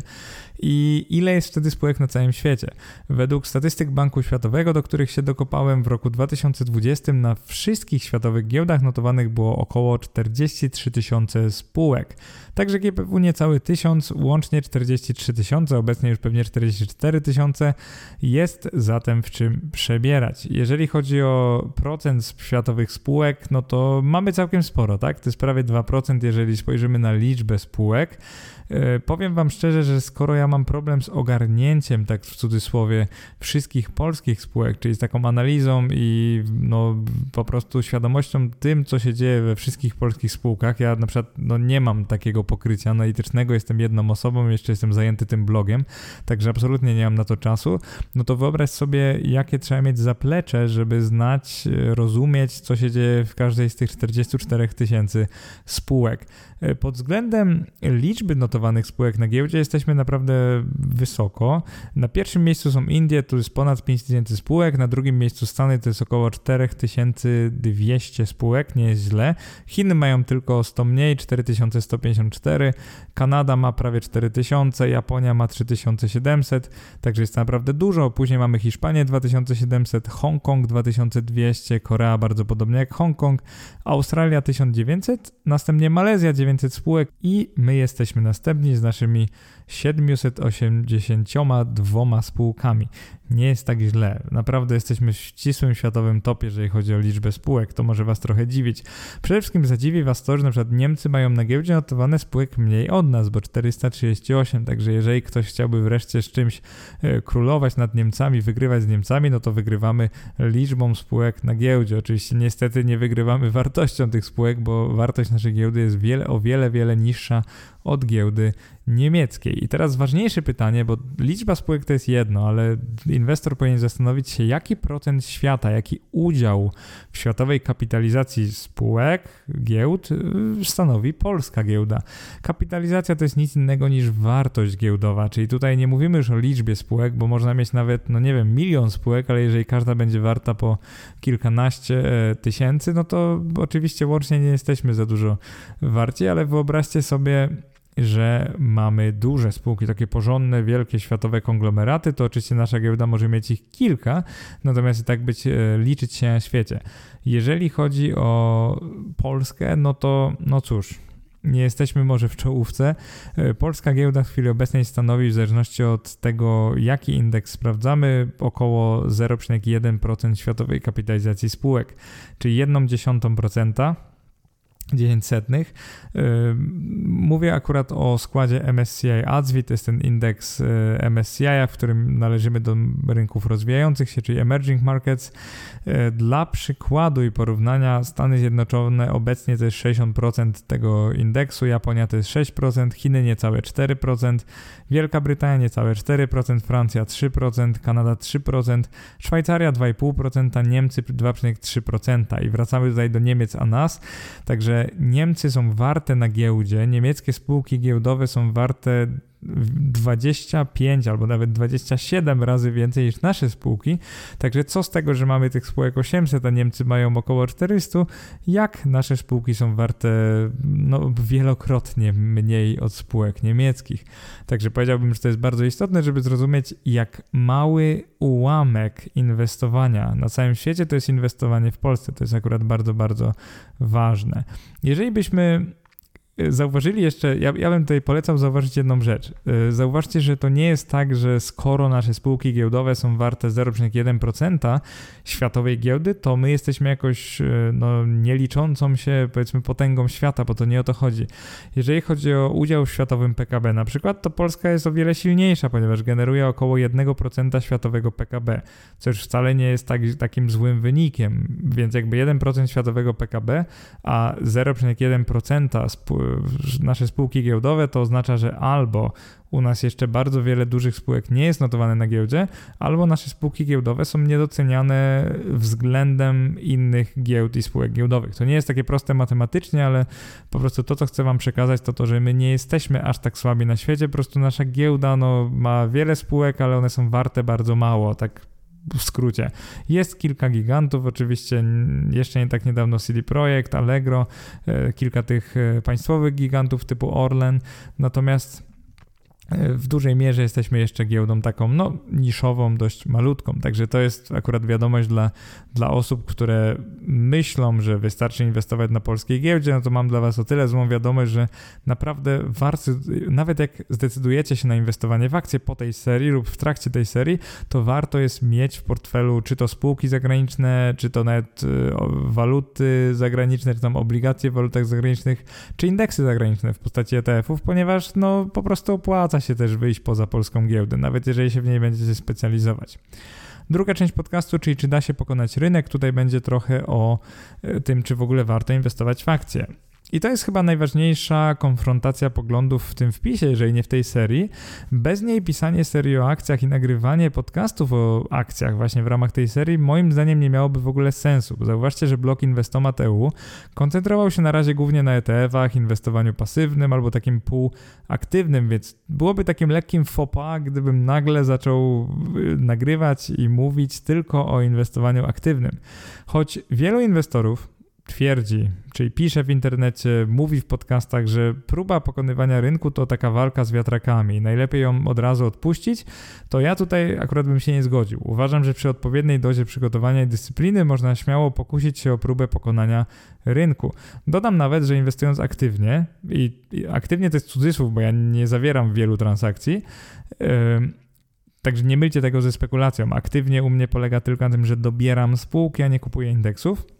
I ile jest wtedy spółek na całym świecie? Według statystyk Banku Światowego, do których się dokopałem w roku 2020 na wszystkich światowych giełdach notowanych było około 43 tysiące spółek. Także GPW niecały tysiąc, łącznie 43 tysiące, obecnie już pewnie 44 tysiące. Jest zatem w czym przebierać. Jeżeli chodzi o procent światowych spółek, no to mamy całkiem sporo, tak? To jest prawie 2%, jeżeli spojrzymy na liczbę spółek. E, powiem Wam szczerze, że skoro ja mam problem z ogarnięciem, tak w cudzysłowie, wszystkich polskich spółek, czyli z taką analizą i no, po prostu świadomością tym, co się dzieje we wszystkich polskich spółkach, ja na przykład no, nie mam takiego pokrycia analitycznego, jestem jedną osobą, jeszcze jestem zajęty tym blogiem, także absolutnie nie mam na to czasu, no to wyobraź sobie, jakie trzeba mieć zaplecze, żeby znać, rozumieć, co się dzieje w każdej z tych 44 tysięcy spółek. E, pod względem liczby notowanych spółek na giełdzie jesteśmy naprawdę wysoko. Na pierwszym miejscu są Indie, to jest ponad 5000 spółek, na drugim miejscu Stany to jest około 4200 spółek, nie jest źle. Chiny mają tylko 100 mniej, 4154, Kanada ma prawie 4000, Japonia ma 3700, także jest naprawdę dużo. Później mamy Hiszpanię 2700, Hongkong 2200, Korea bardzo podobnie jak Hongkong, Australia 1900, następnie Malezja 900 spółek i my jesteśmy następni z naszymi 782 spółkami. Nie jest tak źle. Naprawdę jesteśmy w ścisłym światowym topie, jeżeli chodzi o liczbę spółek. To może Was trochę dziwić. Przede wszystkim zadziwi Was to, że na przykład Niemcy mają na giełdzie notowane spółek mniej od nas, bo 438. Także jeżeli ktoś chciałby wreszcie z czymś e, królować nad Niemcami, wygrywać z Niemcami, no to wygrywamy liczbą spółek na giełdzie. Oczywiście niestety nie wygrywamy wartością tych spółek, bo wartość naszej giełdy jest wiele, o wiele, wiele niższa od giełdy niemieckiej. I teraz ważniejsze pytanie, bo liczba spółek to jest jedno, ale inwestor powinien zastanowić się, jaki procent świata, jaki udział w światowej kapitalizacji spółek, giełd y, stanowi polska giełda. Kapitalizacja to jest nic innego niż wartość giełdowa, czyli tutaj nie mówimy już o liczbie spółek, bo można mieć nawet, no nie wiem, milion spółek, ale jeżeli każda będzie warta po kilkanaście e, tysięcy, no to oczywiście łącznie nie jesteśmy za dużo warci, ale wyobraźcie sobie, że mamy duże spółki, takie porządne, wielkie światowe konglomeraty, to oczywiście nasza giełda może mieć ich kilka, natomiast i tak być, e, liczyć się na świecie. Jeżeli chodzi o Polskę, no to no cóż, nie jesteśmy może w czołówce. E, polska giełda w chwili obecnej stanowi, w zależności od tego, jaki indeks sprawdzamy, około 0,1% światowej kapitalizacji spółek, czyli 1,1%. 10 setnych. Mówię akurat o składzie MSCI ADSWI, to jest ten indeks y, MSCI, w którym należymy do rynków rozwijających się, czyli emerging markets. Y, dla przykładu i porównania Stany Zjednoczone obecnie to jest 60% tego indeksu, Japonia to jest 6%, Chiny niecałe 4%, Wielka Brytania niecałe 4%, Francja 3%, Kanada 3%, Szwajcaria 2,5%, Niemcy 2,3%. I wracamy tutaj do Niemiec a nas. Także Niemcy są warte na giełdzie, niemieckie spółki giełdowe są warte 25 albo nawet 27 razy więcej niż nasze spółki. Także co z tego, że mamy tych spółek 800, a Niemcy mają około 400, jak nasze spółki są warte no, wielokrotnie mniej od spółek niemieckich. Także powiedziałbym, że to jest bardzo istotne, żeby zrozumieć, jak mały ułamek inwestowania na całym świecie to jest inwestowanie w Polsce. To jest akurat bardzo, bardzo ważne. Jeżeli byśmy zauważyli jeszcze, ja, ja bym tutaj polecał zauważyć jedną rzecz. Y, zauważcie, że to nie jest tak, że skoro nasze spółki giełdowe są warte 0,1% światowej giełdy, to my jesteśmy jakoś y, no, nieliczącą się, powiedzmy, potęgą świata, bo to nie o to chodzi. Jeżeli chodzi o udział w światowym PKB na przykład, to Polska jest o wiele silniejsza, ponieważ generuje około 1% światowego PKB, co już wcale nie jest tak, takim złym wynikiem, więc jakby 1% światowego PKB, a 0,1% spół nasze spółki giełdowe, to oznacza, że albo u nas jeszcze bardzo wiele dużych spółek nie jest notowane na giełdzie, albo nasze spółki giełdowe są niedoceniane względem innych giełd i spółek giełdowych. To nie jest takie proste matematycznie, ale po prostu to, co chcę Wam przekazać, to to, że my nie jesteśmy aż tak słabi na świecie, po prostu nasza giełda no, ma wiele spółek, ale one są warte bardzo mało, tak w skrócie. Jest kilka gigantów, oczywiście jeszcze nie tak niedawno CD Projekt, Allegro, e, kilka tych e, państwowych gigantów typu Orlen, natomiast w dużej mierze jesteśmy jeszcze giełdą taką, no, niszową, dość malutką. Także to jest akurat wiadomość dla, dla osób, które myślą, że wystarczy inwestować na polskiej giełdzie. No to mam dla Was o tyle złą wiadomość, że naprawdę warto, nawet jak zdecydujecie się na inwestowanie w akcje po tej serii lub w trakcie tej serii, to warto jest mieć w portfelu czy to spółki zagraniczne, czy to nawet y, waluty zagraniczne, czy tam obligacje w walutach zagranicznych, czy indeksy zagraniczne w postaci ETF-ów, ponieważ no po prostu opłaca opłaca się też wyjść poza polską giełdę, nawet jeżeli się w niej będziecie specjalizować. Druga część podcastu, czyli czy da się pokonać rynek, tutaj będzie trochę o e, tym, czy w ogóle warto inwestować w akcje. I to jest chyba najważniejsza konfrontacja poglądów w tym wpisie, jeżeli nie w tej serii. Bez niej pisanie serii o akcjach i nagrywanie podcastów o akcjach właśnie w ramach tej serii moim zdaniem nie miałoby w ogóle sensu. Zauważcie, że blog Inwestomat EU koncentrował się na razie głównie na ETF-ach, inwestowaniu pasywnym albo takim półaktywnym, więc byłoby takim lekkim pas, gdybym nagle zaczął y, nagrywać i mówić tylko o inwestowaniu aktywnym. Choć wielu inwestorów twierdzi, czyli pisze w internecie, mówi w podcastach, że próba pokonywania rynku to taka walka z wiatrakami, najlepiej ją od razu odpuścić, to ja tutaj akurat bym się nie zgodził. Uważam, że przy odpowiedniej dozie przygotowania i dyscypliny można śmiało pokusić się o próbę pokonania rynku. Dodam nawet, że inwestując aktywnie, i, aktywnie to jest cudzysłów, bo ja nie zawieram wielu transakcji, yy, Także nie mylcie tego ze spekulacją. Aktywnie u mnie polega tylko na tym, że dobieram spółki, a nie kupuję indeksów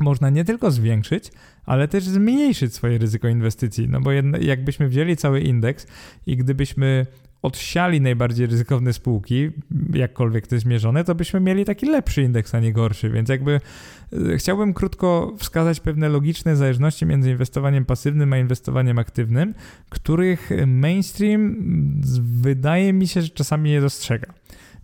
można nie tylko zwiększyć, ale też zmniejszyć swoje ryzyko inwestycji. No bo jakbyśmy wzięli cały indeks i gdybyśmy odsiali najbardziej ryzykowne spółki, jakkolwiek to jest mierzone, to byśmy mieli taki lepszy indeks, a nie gorszy. Więc jakby e, chciałbym krótko wskazać pewne logiczne zależności między inwestowaniem pasywnym a inwestowaniem aktywnym, których mainstream wydaje mi się, że czasami nie dostrzega.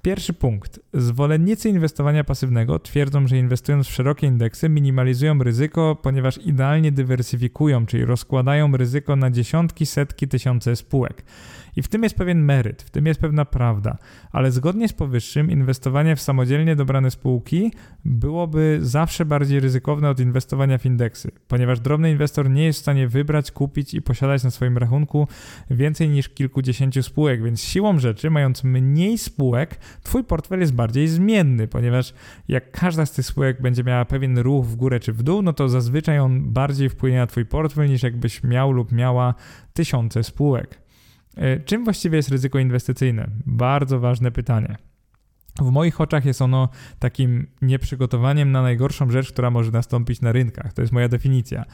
Pierwszy punkt. Zwolennicy inwestowania pasywnego twierdzą, że inwestując w szerokie indeksy minimalizują ryzyko, ponieważ idealnie dywersyfikują, czyli rozkładają ryzyko na dziesiątki, setki, tysiące spółek. I w tym jest pewien meryt, w tym jest pewna prawda, ale zgodnie z powyższym inwestowanie w samodzielnie dobrane spółki byłoby zawsze bardziej ryzykowne od inwestowania w indeksy, ponieważ drobny inwestor nie jest w stanie wybrać, kupić i posiadać na swoim rachunku więcej niż kilkudziesięciu spółek, więc siłą rzeczy, mając mniej spółek, twój portfel jest bardziej zmienny, ponieważ jak każda z tych spółek będzie miała pewien ruch w górę czy w dół, no to zazwyczaj on bardziej wpłynie na twój portfel niż jakbyś miał lub miała tysiące spółek. E, czym właściwie jest ryzyko inwestycyjne? Bardzo ważne pytanie. W moich oczach jest ono takim nieprzygotowaniem na najgorszą rzecz, która może nastąpić na rynkach. To jest moja definicja.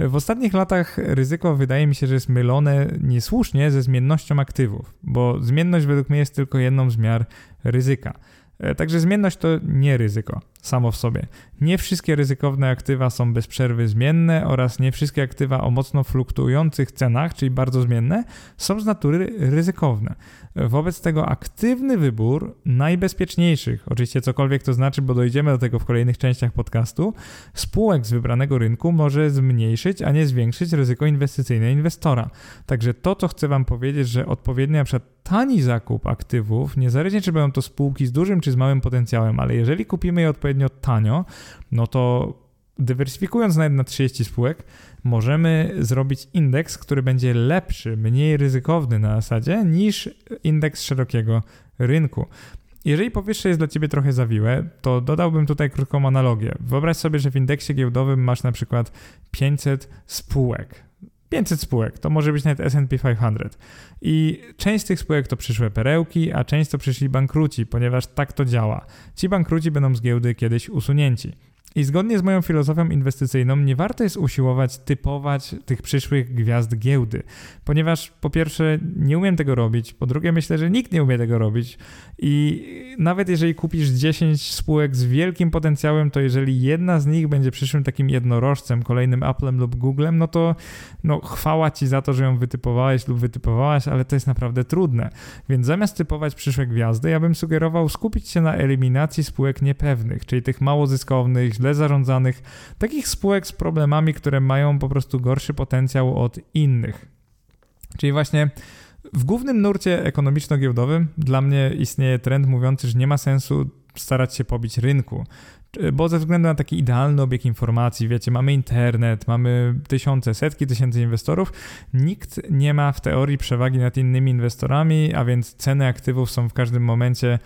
W ostatnich latach ryzyko wydaje mi się, że jest mylone niesłusznie ze zmiennością aktywów, bo zmienność według mnie jest tylko jedną z miar ryzyka. E, także zmienność to nie ryzyko samo w sobie. Nie wszystkie ryzykowne aktywa są bez przerwy zmienne oraz nie wszystkie aktywa o mocno fluktuujących cenach, czyli bardzo zmienne, są z natury ryzykowne. Wobec tego aktywny wybór najbezpieczniejszych, oczywiście cokolwiek to znaczy, bo dojdziemy do tego w kolejnych częściach podcastu, spółek z wybranego rynku może zmniejszyć, a nie zwiększyć ryzyko inwestycyjne inwestora. Także to, co chcę Wam powiedzieć, że odpowiednio na przykład tani zakup aktywów, niezależnie czy będą to spółki z dużym czy z małym potencjałem, ale jeżeli kupimy je odpowiednio tanio, no to dywersyfikując nawet na 30 spółek, możemy zrobić indeks, który będzie lepszy, mniej ryzykowny na zasadzie niż indeks szerokiego rynku. Jeżeli powyższe jest dla Ciebie trochę zawiłe, to dodałbym tutaj krótką analogię. Wyobraź sobie, że w indeksie giełdowym masz na przykład 500 spółek. 500 spółek, to może być nawet S&P 500. I część z tych spółek to przyszłe perełki, a część to przyszli bankruci, ponieważ tak to działa. Ci bankruci będą z giełdy kiedyś usunięci. I zgodnie z moją filozofią inwestycyjną nie warto jest usiłować typować tych przyszłych gwiazd giełdy, ponieważ po pierwsze nie umiem tego robić, po drugie myślę, że nikt nie umie tego robić i nawet jeżeli kupisz 10 spółek z wielkim potencjałem, to jeżeli jedna z nich będzie przyszłym takim jednorożcem, kolejnym Applem lub Googlem, no to no, chwała ci za to, że źle wytypowałeś lub wytypowałaś, ale to jest naprawdę trudne. Więc zamiast typować przyszłe gwiazdy, ja bym sugerował skupić się na eliminacji spółek niepewnych, czyli tych mało zyskownych, źle zarządzanych, takich spółek z problemami, które mają po prostu gorszy potencjał od innych. Czyli właśnie w głównym nurcie ekonomiczno-giełdowym dla mnie istnieje trend mówiący, że nie ma sensu starać się pobić rynku. Bo ze względu na taki idealny obieg informacji, wiecie, mamy internet, mamy tysiące, setki tysięcy inwestorów, nikt nie ma w teorii przewagi nad innymi inwestorami, a więc ceny aktywów są w każdym momencie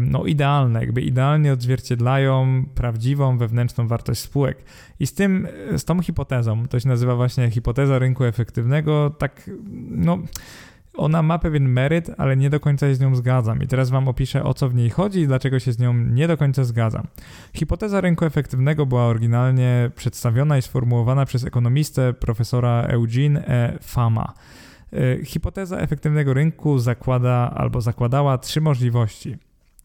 no, idealne, jakby idealnie odzwierciedlają prawdziwą wewnętrzną wartość spółek. I z tym, z tą hipotezą, to się nazywa właśnie hipoteza rynku efektywnego, tak, no ona ma pewien meryt, ale nie do końca się z nią zgadzam. I teraz Wam opiszę, o co w niej chodzi i dlaczego się z nią nie do końca zgadzam. Hipoteza rynku efektywnego była oryginalnie przedstawiona i sformułowana przez ekonomistę profesora Eugene E. Fama. E, hipoteza efektywnego rynku zakłada albo zakładała trzy możliwości.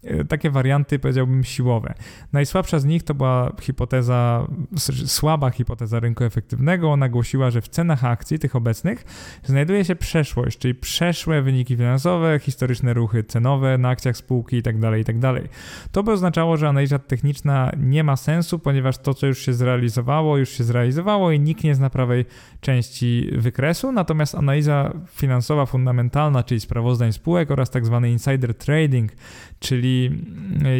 E, takie warianty, powiedziałbym, siłowe. Najsłabsza z nich to była hipoteza, słaba hipoteza rynku efektywnego. Ona głosiła, że w cenach akcji tych obecnych znajduje się przeszłość, czyli przeszłe wyniki finansowe, historyczne ruchy cenowe na akcjach spółki itd. Tak itd. Tak to by oznaczało, że analiza techniczna nie ma sensu, ponieważ to, co już się zrealizowało, już się zrealizowało i nikt nie zna prawej części wykresu, natomiast analiza finansowa fundamentalna, czyli sprawozdań spółek oraz tak zwany insider trading, czyli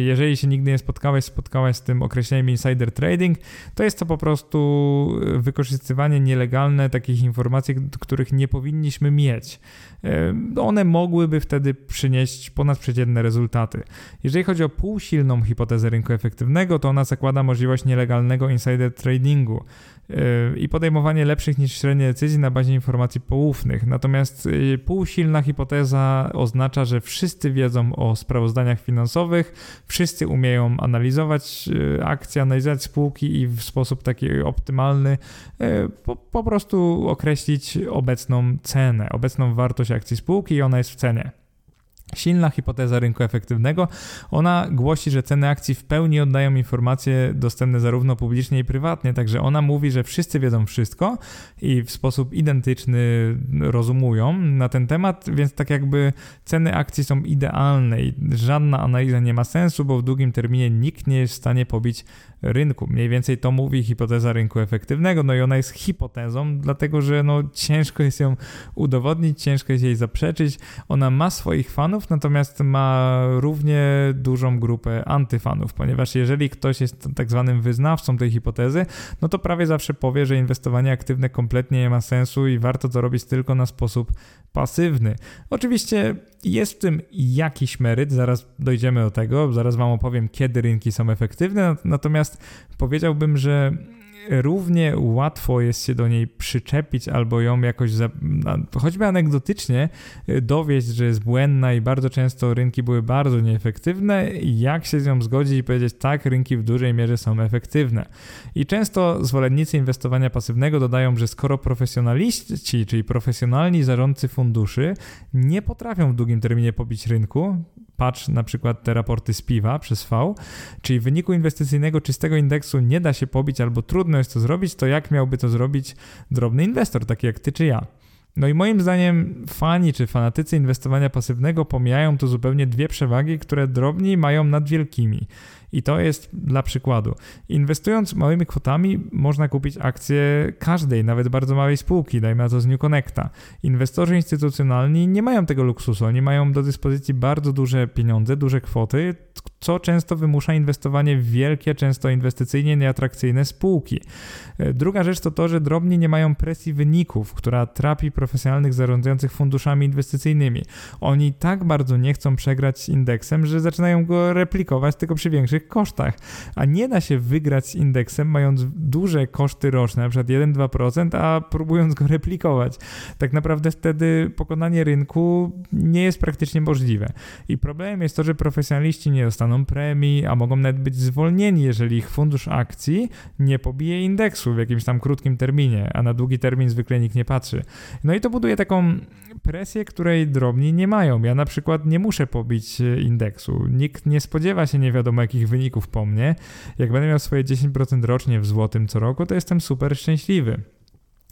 jeżeli się nigdy nie spotkałeś, spotkałaś z tym określeniem insider trading, to jest to po prostu wykorzystywanie nielegalne takich informacji, których nie powinniśmy mieć. One mogłyby wtedy przynieść ponadprzeciętne rezultaty. Jeżeli chodzi o półsilną hipotezę rynku efektywnego, to ona zakłada możliwość nielegalnego insider tradingu i podejmowanie lepszych niż średnie decyzji na bazie informacji poufnych. Natomiast y, półsilna hipoteza oznacza, że wszyscy wiedzą o sprawozdaniach finansowych, wszyscy umieją analizować y, akcje, analizować spółki i w sposób taki optymalny y, po, po prostu określić obecną cenę, obecną wartość akcji spółki i ona jest w cenie. Silna hipoteza rynku efektywnego, ona głosi, że ceny akcji w pełni oddają informacje dostępne zarówno publicznie i prywatnie, także ona mówi, że wszyscy wiedzą wszystko i w sposób identyczny rozumują na ten temat, więc tak jakby ceny akcji są idealne i żadna analiza nie ma sensu, bo w długim terminie nikt nie jest w stanie pobić rynku. Mniej więcej to mówi hipoteza rynku efektywnego, no i ona jest hipotezą, dlatego że no, ciężko jest ją udowodnić, ciężko jest jej zaprzeczyć. Ona ma swoich fanów, natomiast ma równie dużą grupę antyfanów, ponieważ jeżeli ktoś jest tak zwanym wyznawcą tej hipotezy, no to prawie zawsze powie, że inwestowanie aktywne kompletnie nie ma sensu i warto to robić tylko na sposób pasywny. Oczywiście jest w tym jakiś meryt, zaraz dojdziemy do tego, zaraz Wam opowiem, kiedy rynki są efektywne, natomiast powiedziałbym, że równie łatwo jest się do niej przyczepić albo ją jakoś, za, choćby anegdotycznie, y, dowieść, że jest błędna i bardzo często rynki były bardzo nieefektywne, jak się z nią zgodzić i powiedzieć, tak, rynki w dużej mierze są efektywne. I często zwolennicy inwestowania pasywnego dodają, że skoro profesjonaliści, czyli profesjonalni zarządcy funduszy nie potrafią w długim terminie pobić rynku, patrz na przykład te raporty z piwa przez V, czyli wyniku inwestycyjnego czystego indeksu nie da się pobić albo trudno jest to zrobić, to jak miałby to zrobić drobny inwestor, taki jak ty czy ja? No i moim zdaniem fani czy fanatycy inwestowania pasywnego pomijają tu zupełnie dwie przewagi, które drobni mają nad wielkimi. I to jest dla przykładu. Inwestując małymi kwotami można kupić akcje każdej, nawet bardzo małej spółki, dajmy na to z New Connecta. Inwestorzy instytucjonalni nie mają tego luksusu, oni mają do dyspozycji bardzo duże pieniądze, duże kwoty, co często wymusza inwestowanie w wielkie, często inwestycyjnie nieatrakcyjne spółki. E, druga rzecz to to, że drobni nie mają presji wyników, która trapi profesjonalnych zarządzających funduszami inwestycyjnymi. Oni tak bardzo nie chcą przegrać z indeksem, że zaczynają go replikować tylko przy większych kosztach. A nie da się wygrać z indeksem, mając duże koszty roczne, np. 1-2%, a próbując go replikować. Tak naprawdę wtedy pokonanie rynku nie jest praktycznie możliwe. I problemem jest to, że profesjonaliści nie dostaną premii, a mogą nawet być zwolnieni, jeżeli ich fundusz akcji nie pobije indeksu w jakimś tam krótkim terminie, a na długi termin zwykle nikt nie patrzy. No i to buduje taką presję, której drobni nie mają. Ja na przykład nie muszę pobić e, indeksu. Nikt nie spodziewa się nie wiadomo jakich wyników po mnie. Jak będę miał swoje 10% rocznie w złotym co roku, to jestem super szczęśliwy.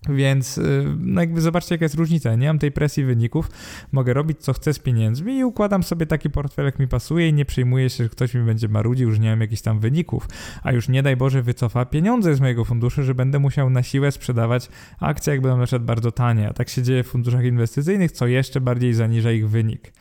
Więc y, no jakby zobaczcie, jaka jest różnica. Nie mam tej presji wyników, mogę robić co chcę z pieniędzmi i układam sobie taki portfel, jak mi pasuje i nie przejmuję się, że ktoś mi będzie marudził, że nie mam jakichś tam wyników. A już nie daj Boże wycofa pieniądze z mojego funduszu, że będę musiał na siłę sprzedawać akcje, jak będą na przykład bardzo tanie. A tak się dzieje w funduszach inwestycyjnych, co jeszcze bardziej zaniża ich wynik.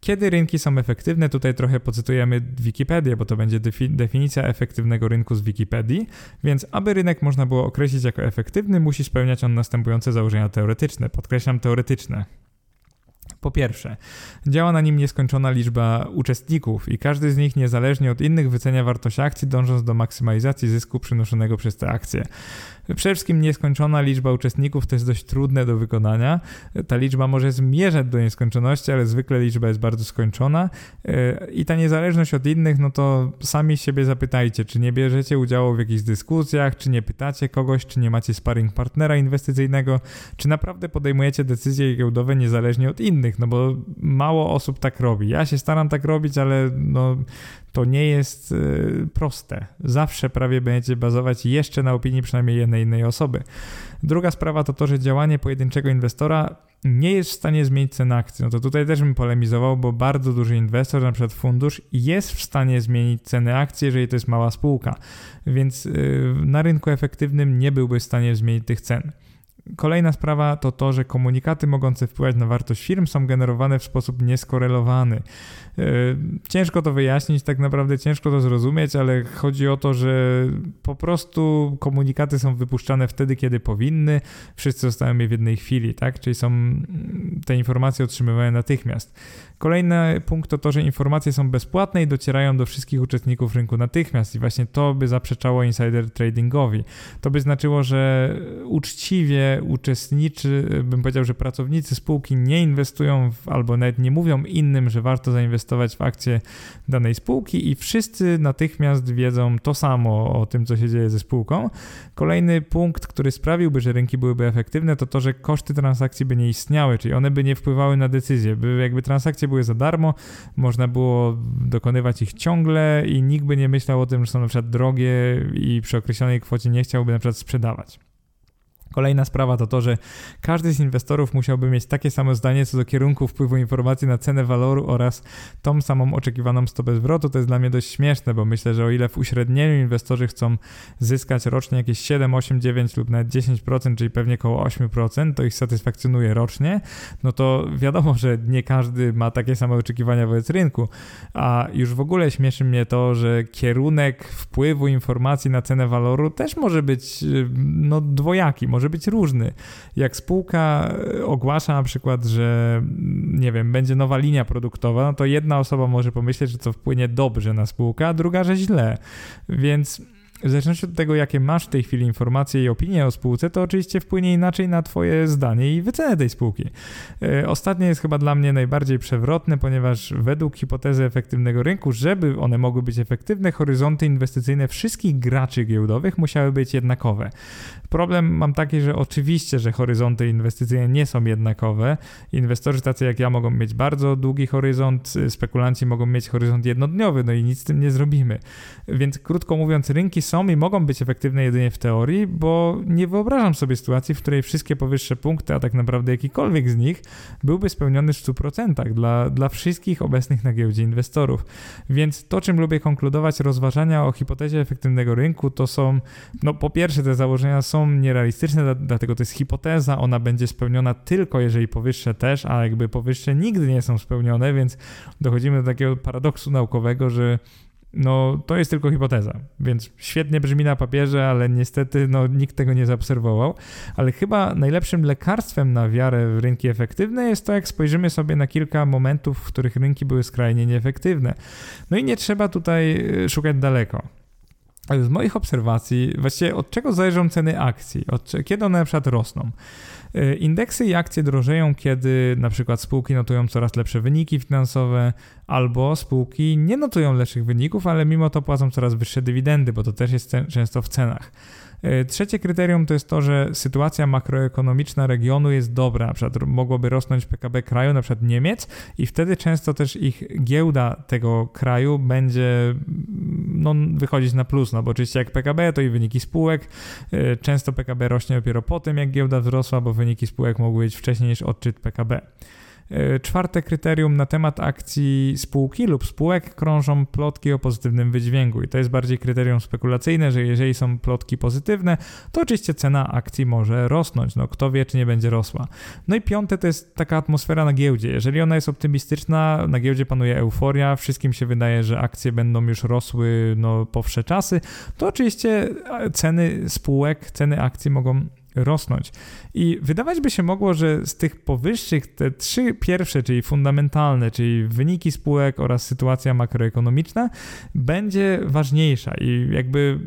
Kiedy rynki są efektywne? Tutaj trochę pocytujemy Wikipedię, bo to będzie definicja efektywnego rynku z Wikipedii, więc aby rynek można było określić jako efektywny, musi spełniać on następujące założenia teoretyczne. Podkreślam teoretyczne. Po pierwsze, działa na nim nieskończona liczba uczestników i każdy z nich niezależnie od innych wycenia wartość akcji, dążąc do maksymalizacji zysku przynoszonego przez te akcje. Przede wszystkim nieskończona liczba uczestników to jest dość trudne do wykonania. Ta liczba może zmierzać do nieskończoności, ale zwykle liczba jest bardzo skończona i ta niezależność od innych, no to sami siebie zapytajcie, czy nie bierzecie udziału w jakichś dyskusjach, czy nie pytacie kogoś, czy nie macie sparring partnera inwestycyjnego, czy naprawdę podejmujecie decyzje giełdowe niezależnie od innych, no bo mało osób tak robi. Ja się staram tak robić, ale no, to nie jest y, proste. Zawsze prawie będziecie bazować jeszcze na opinii przynajmniej jednej innej osoby. Druga sprawa to to, że działanie pojedynczego inwestora nie jest w stanie zmienić ceny akcji. No to tutaj też bym polemizował, bo bardzo duży inwestor, na przykład fundusz, jest w stanie zmienić ceny akcji, jeżeli to jest mała spółka. Więc y, na rynku efektywnym nie byłby w stanie zmienić tych cen. Kolejna sprawa to to, że komunikaty mogące wpływać na wartość firm są generowane w sposób nieskorelowany. E, ciężko to wyjaśnić, tak naprawdę ciężko to zrozumieć, ale chodzi o to, że po prostu komunikaty są wypuszczane wtedy, kiedy powinny, wszyscy dostają je w jednej chwili, tak? Czyli są te informacje otrzymywane natychmiast. Kolejny punkt to to, że informacje są bezpłatne i docierają do wszystkich uczestników rynku natychmiast i właśnie to by zaprzeczało insider tradingowi. To by znaczyło, że uczciwie uczestniczy, bym powiedział, że pracownicy spółki nie inwestują w, albo nawet nie mówią innym, że warto zainwestować w akcje danej spółki i wszyscy natychmiast wiedzą to samo o tym, co się dzieje ze spółką. Kolejny punkt, który sprawiłby, że rynki byłyby efektywne, to to, że koszty transakcji by nie istniały, czyli one by nie wpływały na decyzje, by jakby transakcje były za darmo, można było dokonywać ich ciągle i nikt by nie myślał o tym, że są na przykład drogie i przy określonej kwocie nie chciałby na przykład sprzedawać. Kolejna sprawa to to, że każdy z inwestorów musiałby mieć takie samo zdanie co do kierunku wpływu informacji na cenę waloru oraz tą samą oczekiwaną stopę zwrotu. To jest dla mnie dość śmieszne, bo myślę, że o ile w uśrednieniu inwestorzy chcą zyskać rocznie jakieś 7, 8, 9 lub nawet 10%, czyli pewnie około 8%, to ich satysfakcjonuje rocznie, no to wiadomo, że nie każdy ma takie same oczekiwania wobec rynku, a już w ogóle śmieszy mnie to, że kierunek wpływu informacji na cenę waloru też może być no dwojaki, może być różny. Jak spółka e, ogłasza na przykład, że mm, nie wiem, będzie nowa linia produktowa, no to jedna osoba może pomyśleć, że to wpłynie dobrze na spółkę, a druga, że źle. Więc w zależności od tego, jakie masz w tej chwili informacje i opinie o spółce, to oczywiście wpłynie inaczej na Twoje zdanie i wycenę tej spółki. E, ostatnie jest chyba dla mnie najbardziej przewrotne, ponieważ według hipotezy efektywnego rynku, żeby one mogły być efektywne, horyzonty inwestycyjne wszystkich graczy giełdowych musiały być jednakowe. Problem mam taki, że oczywiście, że horyzonty inwestycyjne nie są jednakowe. Inwestorzy tacy jak ja mogą mieć bardzo długi horyzont, spekulanci mogą mieć horyzont jednodniowy, no i nic z tym nie zrobimy. Więc krótko mówiąc, rynki są i mogą być efektywne jedynie w teorii, bo nie wyobrażam sobie sytuacji, w której wszystkie powyższe punkty, a tak naprawdę jakikolwiek z nich, byłby spełniony w 100% dla, dla wszystkich obecnych na giełdzie inwestorów. Więc to, czym lubię konkludować rozważania o hipotezie efektywnego rynku, to są, no po pierwsze, te założenia są nierealistyczne, dlatego to jest hipoteza, ona będzie spełniona tylko jeżeli powyższe też, a jakby powyższe nigdy nie są spełnione, więc dochodzimy do takiego paradoksu naukowego, że no to jest tylko hipoteza, więc świetnie brzmi na papierze, ale niestety no, nikt tego nie zaobserwował. Ale chyba najlepszym lekarstwem na wiarę w rynki efektywne jest to, jak spojrzymy sobie na kilka momentów, w których rynki były skrajnie nieefektywne. No i nie trzeba tutaj y, szukać daleko. Z moich obserwacji, właściwie od czego zależą ceny akcji, od, kiedy one na przykład rosną. E, indeksy i akcje drożeją, kiedy na przykład spółki notują coraz lepsze wyniki finansowe, albo spółki nie notują lepszych wyników, ale mimo to płacą coraz wyższe dywidendy, bo to też jest często w cenach. E, trzecie kryterium to jest to, że sytuacja makroekonomiczna regionu jest dobra, na przykład mogłoby rosnąć PKB kraju, na przykład Niemiec i wtedy często też ich giełda tego kraju będzie no, wychodzić na plus, no bo oczywiście jak PKB to i wyniki spółek, e, często PKB rośnie dopiero po tym jak giełda wzrosła, bo wyniki spółek mogły być wcześniej niż odczyt PKB. E, czwarte kryterium na temat akcji spółki lub spółek krążą plotki o pozytywnym wydźwięku i to jest bardziej kryterium spekulacyjne, że jeżeli są plotki pozytywne, to oczywiście cena akcji może rosnąć, no kto wie czy nie będzie rosła. No i piąte to jest taka atmosfera na giełdzie. Jeżeli ona jest optymistyczna, na giełdzie panuje euforia, wszystkim się wydaje, że akcje będą już rosły no, po wsze czasy, to oczywiście ceny spółek, ceny akcji mogą rosnąć. I wydawać by się mogło, że z tych powyższych, te trzy pierwsze, czyli fundamentalne, czyli wyniki spółek oraz sytuacja makroekonomiczna, będzie ważniejsza i jakby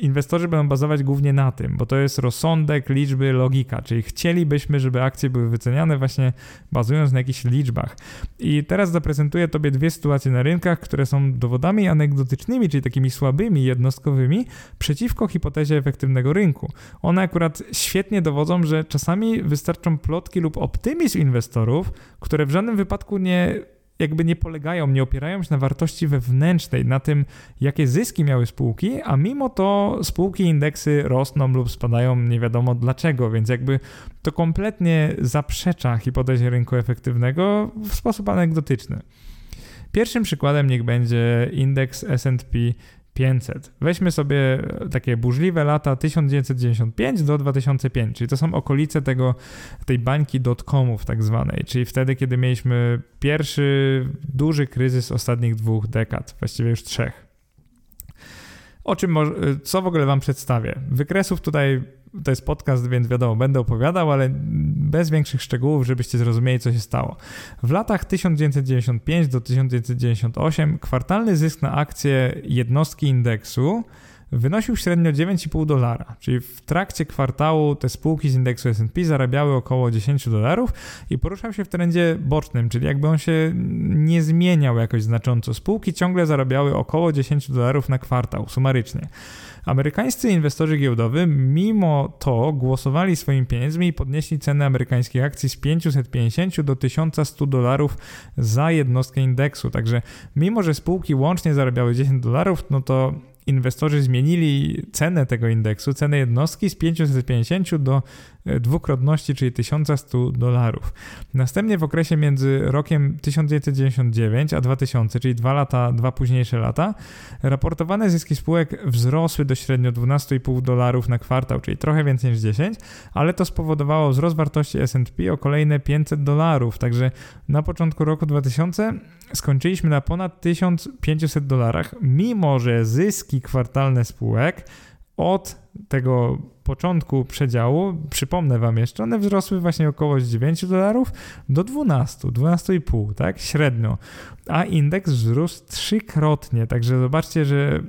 inwestorzy będą bazować głównie na tym, bo to jest rozsądek, liczby, logika, czyli chcielibyśmy, żeby akcje były wyceniane właśnie bazując na jakichś liczbach. I teraz zaprezentuję Tobie dwie sytuacje na rynkach, które są dowodami anegdotycznymi, czyli takimi słabymi, jednostkowymi, przeciwko hipotezie efektywnego rynku. One akurat świetnie dowodzą, że czasami wystarczą plotki lub optymizm inwestorów, które w żadnym wypadku nie jakby nie polegają, nie opierają się na wartości wewnętrznej, na tym, jakie zyski miały spółki, a mimo to spółki indeksy rosną lub spadają nie wiadomo dlaczego, więc jakby to kompletnie zaprzecza hipotezie rynku efektywnego w sposób anegdotyczny. Pierwszym przykładem niech będzie indeks S&P 500. Weźmy sobie takie burzliwe lata 1995 do 2005, czyli to są okolice tego, tej bańki dotcomów tak zwanej, czyli wtedy, kiedy mieliśmy pierwszy duży kryzys ostatnich dwóch dekad, właściwie już trzech. O czym, co w ogóle wam przedstawię? Wykresów tutaj to jest podcast, więc wiadomo, będę opowiadał, ale bez większych szczegółów, żebyście zrozumieli, co się stało. W latach 1995 do 1998 kwartalny zysk na akcję jednostki indeksu wynosił średnio 9,5 dolara, czyli w trakcie kwartału te spółki z indeksu S&P zarabiały około 10 dolarów i poruszał się w trendzie bocznym, czyli jakby on się nie zmieniał jakoś znacząco. Spółki ciągle zarabiały około 10 dolarów na kwartał, sumarycznie. Amerykańscy inwestorzy giełdowi mimo to głosowali swoimi pieniędzmi i podnieśli cenę amerykańskich akcji z 550 do 1100 dolarów za jednostkę indeksu. Także mimo, że spółki łącznie zarabiały 10 dolarów, no to inwestorzy zmienili cenę tego indeksu, cenę jednostki z 550 do dwukrotności, czyli 1100 dolarów. Następnie w okresie między rokiem 1999 a 2000, czyli dwa lata, dwa późniejsze lata, raportowane zyski spółek wzrosły do średnio 12,5 dolarów na kwartał, czyli trochę więcej niż 10, ale to spowodowało wzrost wartości S&P o kolejne 500 dolarów, także na początku roku 2000 skończyliśmy na ponad 1500 dolarach, mimo że zyski kwartalne spółek od tego początku przedziału, przypomnę Wam jeszcze, one wzrosły właśnie około z 9 dolarów do 12, 12,5, tak, średnio, a indeks wzrósł trzykrotnie, także zobaczcie, że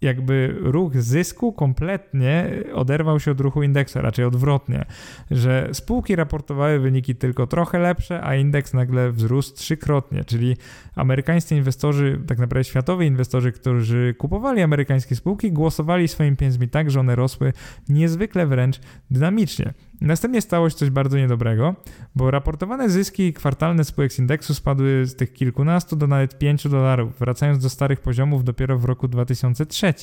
jakby ruch zysku kompletnie oderwał się od ruchu indeksu, raczej odwrotnie, że spółki raportowały wyniki tylko trochę lepsze, a indeks nagle wzrósł trzykrotnie, czyli amerykańscy inwestorzy, tak naprawdę światowi inwestorzy, którzy kupowali amerykańskie spółki, głosowali swoimi pieniędzmi tak, że one rosły niezwykle wręcz dynamicznie. Następnie stało się coś bardzo niedobrego, bo raportowane zyski kwartalne spółek z indeksu spadły z tych kilkunastu do nawet 5 dolarów, wracając do starych poziomów dopiero w roku 2003.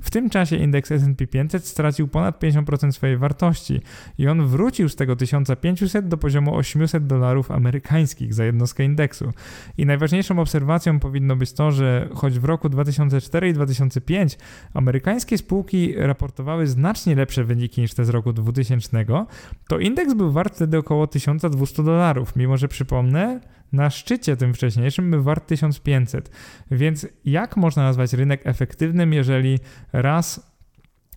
W tym czasie indeks S&P 500 stracił ponad 50% swojej wartości i on wrócił z tego 1500 do poziomu 800 dolarów amerykańskich za jednostkę indeksu. I najważniejszą obserwacją powinno być to, że choć w roku 2004 i 2005 amerykańskie spółki raportowały znacznie lepsze wyniki niż te z roku 2000, to indeks był wart wtedy około 1200 dolarów, mimo że przypomnę, na szczycie tym wcześniejszym był wart 1500. Więc jak można nazwać rynek efektywnym, jeżeli raz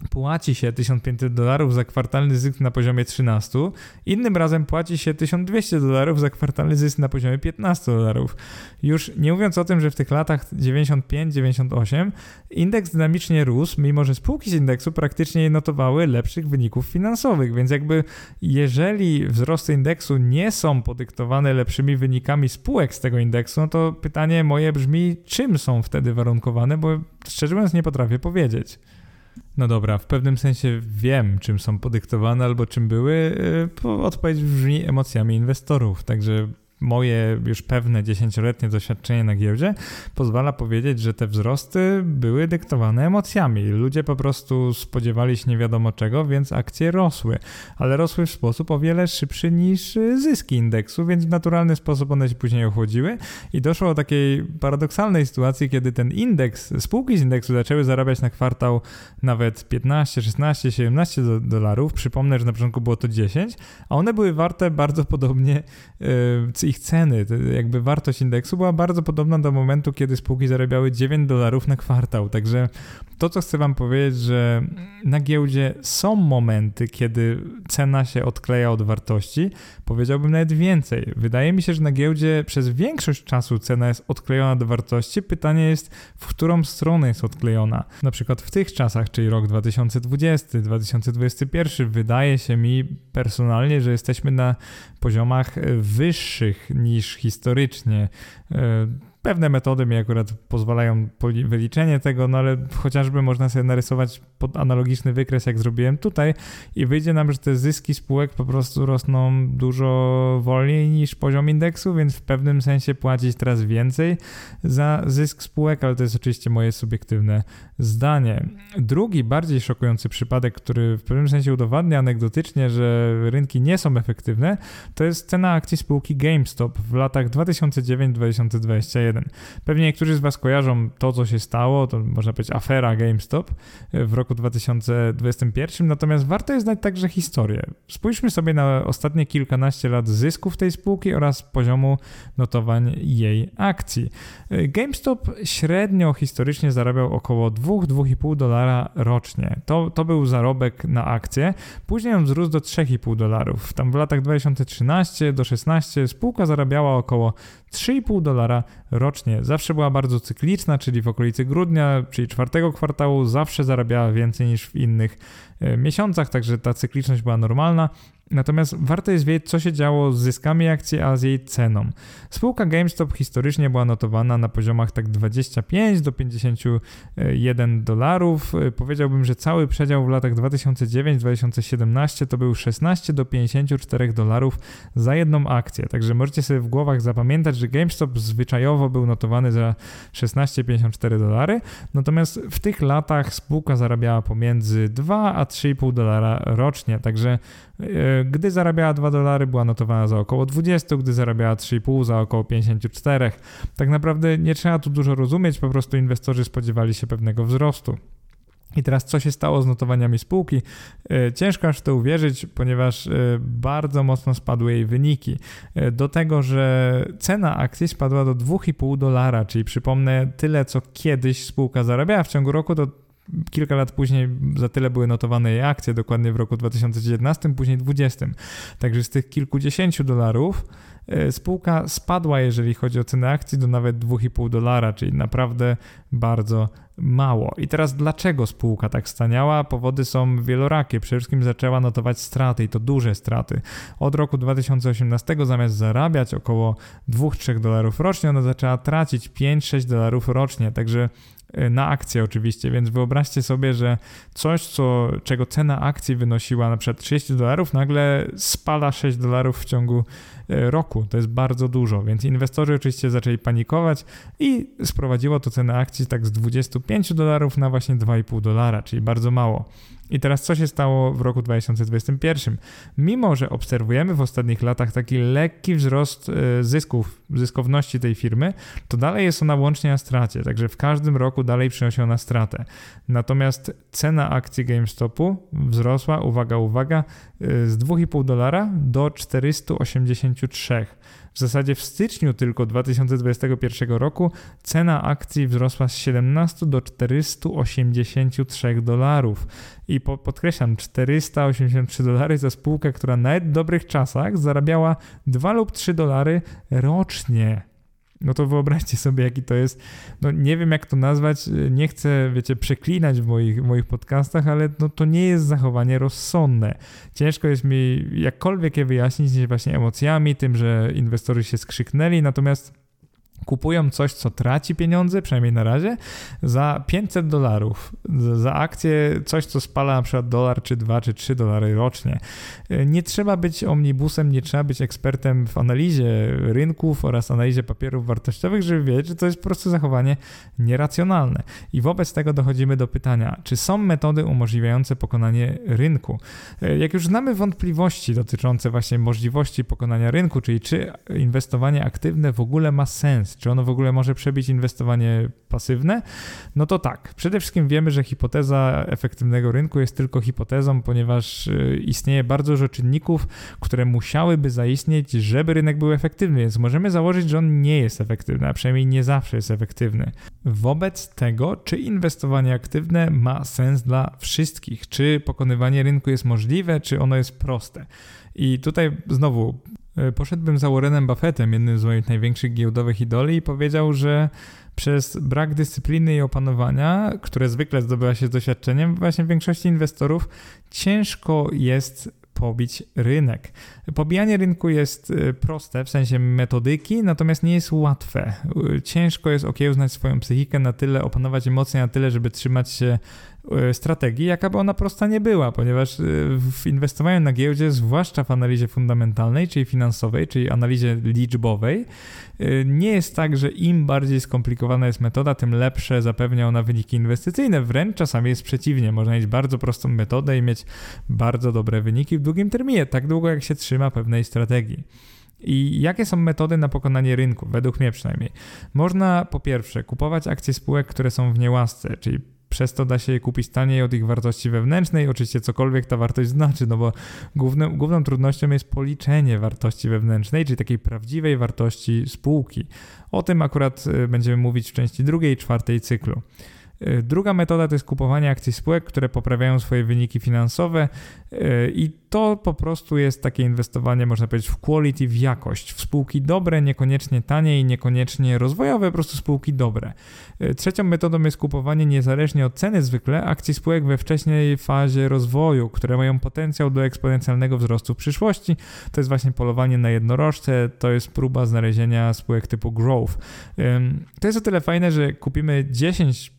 płaci się 1500 dolarów za kwartalny zysk na poziomie 13, innym razem płaci się 1200 dolarów za kwartalny zysk na poziomie 15 dolarów. Już nie mówiąc o tym, że w tych latach 95-98 indeks dynamicznie rósł, mimo że spółki z indeksu praktycznie nie notowały lepszych wyników finansowych, więc jakby jeżeli wzrosty indeksu nie są podyktowane lepszymi wynikami spółek z tego indeksu, no to pytanie moje brzmi, czym są wtedy warunkowane, bo szczerze mówiąc nie potrafię powiedzieć. No dobra, w pewnym sensie wiem, czym są podyktowane albo czym były. Y, odpowiedź brzmi emocjami inwestorów, także moje już pewne dziesięcioletnie doświadczenie na giełdzie pozwala powiedzieć, że te wzrosty były dyktowane emocjami. Ludzie po prostu spodziewali się nie wiadomo czego, więc akcje rosły, ale rosły w sposób o wiele szybszy niż zyski indeksu, więc w naturalny sposób one się później ochłodziły i doszło do takiej paradoksalnej sytuacji, kiedy ten indeks, spółki z indeksu zaczęły zarabiać na kwartał nawet 15, 16, 17 dolarów. Przypomnę, że na początku było to 10, a one były warte bardzo podobnie yy, ich ceny, jakby wartość indeksu była bardzo podobna do momentu, kiedy spółki zarabiały 9 dolarów na kwartał. Także to, co chcę Wam powiedzieć, że na giełdzie są momenty, kiedy cena się odkleja od wartości. Powiedziałbym nawet więcej. Wydaje mi się, że na giełdzie przez większość czasu cena jest odklejona do wartości. Pytanie jest, w którą stronę jest odklejona. Na przykład w tych czasach, czyli rok 2020, 2021, wydaje się mi personalnie, że jesteśmy na poziomach wyższych niż historycznie. E, Pewne metody mi akurat pozwalają wyliczenie tego, no ale chociażby można sobie narysować pod analogiczny wykres, jak zrobiłem tutaj i wyjdzie nam, że te zyski spółek po prostu rosną dużo wolniej niż poziom indeksu, więc w pewnym sensie płacić teraz więcej za zysk spółek, ale to jest oczywiście moje subiektywne zdanie. Drugi, bardziej szokujący przypadek, który w pewnym sensie udowadnia anegdotycznie, że rynki nie są efektywne, to jest cena akcji spółki GameStop w latach 2009-2021. Pewnie niektórzy z Was kojarzą to, co się stało, to można powiedzieć afera GameStop w roku 2021, natomiast warto jest znać także historię. Spójrzmy sobie na ostatnie kilkanaście lat zysków tej spółki oraz poziomu notowań jej akcji. GameStop średnio historycznie zarabiał około 2 2-2,5 dolara rocznie. To, to był zarobek na akcję. Później on wzrósł do 3,5 dolarów. Tam w latach 2013 do 16 spółka zarabiała około 3,5 dolara rocznie. Zawsze była bardzo cykliczna, czyli w okolicy grudnia, czyli czwartego kwartału zawsze zarabiała więcej niż w innych e, miesiącach, także ta cykliczność była normalna. Natomiast warto jest wiedzieć, co się działo z zyskami akcji, a z jej ceną. Spółka GameStop historycznie była notowana na poziomach tak 25 do 51 dolarów. Powiedziałbym, że cały przedział w latach 2009-2017 to był 16 do 54 dolarów za jedną akcję. Także możecie sobie w głowach zapamiętać, że GameStop zwyczajowo był notowany za 16,54 dolary, natomiast w tych latach spółka zarabiała pomiędzy 2 a 3,5 dolara rocznie. Także gdy zarabiała 2 dolary, była notowana za około 20, gdy zarabiała 3,5 za około 54. Tak naprawdę nie trzeba tu dużo rozumieć, po prostu inwestorzy spodziewali się pewnego wzrostu. I teraz co się stało z notowaniami spółki? E, ciężko aż to uwierzyć, ponieważ e, bardzo mocno spadły jej wyniki. Do tego, że cena akcji spadła do 2,5 dolara, czyli przypomnę tyle, co kiedyś spółka zarabiała w ciągu roku, to kilka lat później za tyle były notowane jej akcje, dokładnie w roku 2019, później 2020. Także z tych kilkudziesięciu dolarów e, spółka spadła, jeżeli chodzi o cenę akcji, do nawet 2,5 dolara, czyli naprawdę bardzo mało. I teraz dlaczego spółka tak staniała? Powody są wielorakie. Przede wszystkim zaczęła notować straty i to duże straty. Od roku 2018 zamiast zarabiać około 2-3 dolarów rocznie, ona zaczęła tracić 5-6 dolarów rocznie. Także na akcję oczywiście, więc wyobraźcie sobie, że coś, co, czego cena akcji wynosiła na przykład 30 dolarów, nagle spala 6 dolarów w ciągu y, roku. To jest bardzo dużo, więc inwestorzy oczywiście zaczęli panikować i sprowadziło to cenę akcji tak z 25 dolarów na właśnie 2,5 dolara, czyli bardzo mało. I teraz co się stało w roku 2021? Mimo, że obserwujemy w ostatnich latach taki lekki wzrost e, zysków, zyskowności tej firmy, to dalej jest ona łącznie na stracie, także w każdym roku dalej przynosi ona stratę. Natomiast cena akcji GameStopu wzrosła, uwaga, uwaga, e, z 2,5 dolara do 483. W zasadzie w styczniu tylko 2021 roku cena akcji wzrosła z 17 do 483 dolarów. I po, podkreślam, 483 dolary za spółkę, która nawet w dobrych czasach zarabiała 2 lub 3 dolary rocznie. No to wyobraźcie sobie, jaki to jest. No nie wiem, jak to nazwać. Nie chcę, wiecie, przeklinać w moich, moich podcastach, ale no to nie jest zachowanie rozsądne. Ciężko jest mi jakkolwiek je wyjaśnić właśnie emocjami, tym, że inwestorzy się skrzyknęli, natomiast kupują coś, co traci pieniądze, przynajmniej na razie, za 500 dolarów. Za akcję coś, co spala na przykład dolar, czy 2, czy 3 dolary rocznie. Nie trzeba być omnibusem, nie trzeba być ekspertem w analizie rynków oraz analizie papierów wartościowych, żeby wiedzieć, że to jest po prostu zachowanie nieracjonalne. I wobec tego dochodzimy do pytania, czy są metody umożliwiające pokonanie rynku? Jak już znamy wątpliwości dotyczące właśnie możliwości pokonania rynku, czyli czy inwestowanie aktywne w ogóle ma sens, Czy ono w ogóle może przebić inwestowanie pasywne? No to tak. Przede wszystkim wiemy, że hipoteza efektywnego rynku jest tylko hipotezą, ponieważ y, istnieje bardzo dużo czynników, które musiałyby zaistnieć, żeby rynek był efektywny, więc możemy założyć, że on nie jest efektywny, a przynajmniej nie zawsze jest efektywny. Wobec tego, czy inwestowanie aktywne ma sens dla wszystkich? Czy pokonywanie rynku jest możliwe, czy ono jest proste? I tutaj znowu poszedłbym za Warrenem Buffettem, jednym z moich największych giełdowych idoli, i powiedział, że przez brak dyscypliny i opanowania, które zwykle zdobywa się z doświadczeniem, właśnie w większości inwestorów ciężko jest pobić rynek. Pobijanie rynku jest e, proste w sensie metodyki, natomiast nie jest łatwe. E, ciężko jest okiełznać swoją psychikę na tyle, opanować emocje na tyle, żeby trzymać się E, strategii, jaka by ona prosta nie była, ponieważ e, w inwestowaniu na giełdzie, zwłaszcza w analizie fundamentalnej, czyli finansowej, czyli analizie liczbowej, e, nie jest tak, że im bardziej skomplikowana jest metoda, tym lepsze zapewnia ona wyniki inwestycyjne. Wręcz czasami jest przeciwnie. Można mieć bardzo prostą metodę i mieć bardzo dobre wyniki w długim terminie, tak długo jak się trzyma pewnej strategii. I jakie są metody na pokonanie rynku, według mnie przynajmniej? Można po pierwsze kupować akcje spółek, które są w niełasce, czyli przez to da się je kupić taniej od ich wartości wewnętrznej, oczywiście cokolwiek ta wartość znaczy, no bo głównym, główną trudnością jest policzenie wartości wewnętrznej, czyli takiej prawdziwej wartości spółki. O tym akurat y, będziemy mówić w części drugiej i czwartej cyklu. Y, druga metoda to jest kupowanie akcji spółek, które poprawiają swoje wyniki finansowe y, i to po prostu jest takie inwestowanie, można powiedzieć, w quality, w jakość, w spółki dobre, niekoniecznie tanie i niekoniecznie rozwojowe, po prostu spółki dobre. Y, trzecią metodą jest kupowanie niezależnie od ceny zwykle akcji spółek we wcześniej fazie rozwoju, które mają potencjał do eksponencjalnego wzrostu w przyszłości. To jest właśnie polowanie na jednorożce, to jest próba znalezienia spółek typu growth. To jest o tyle fajne, że kupimy 10 Mm,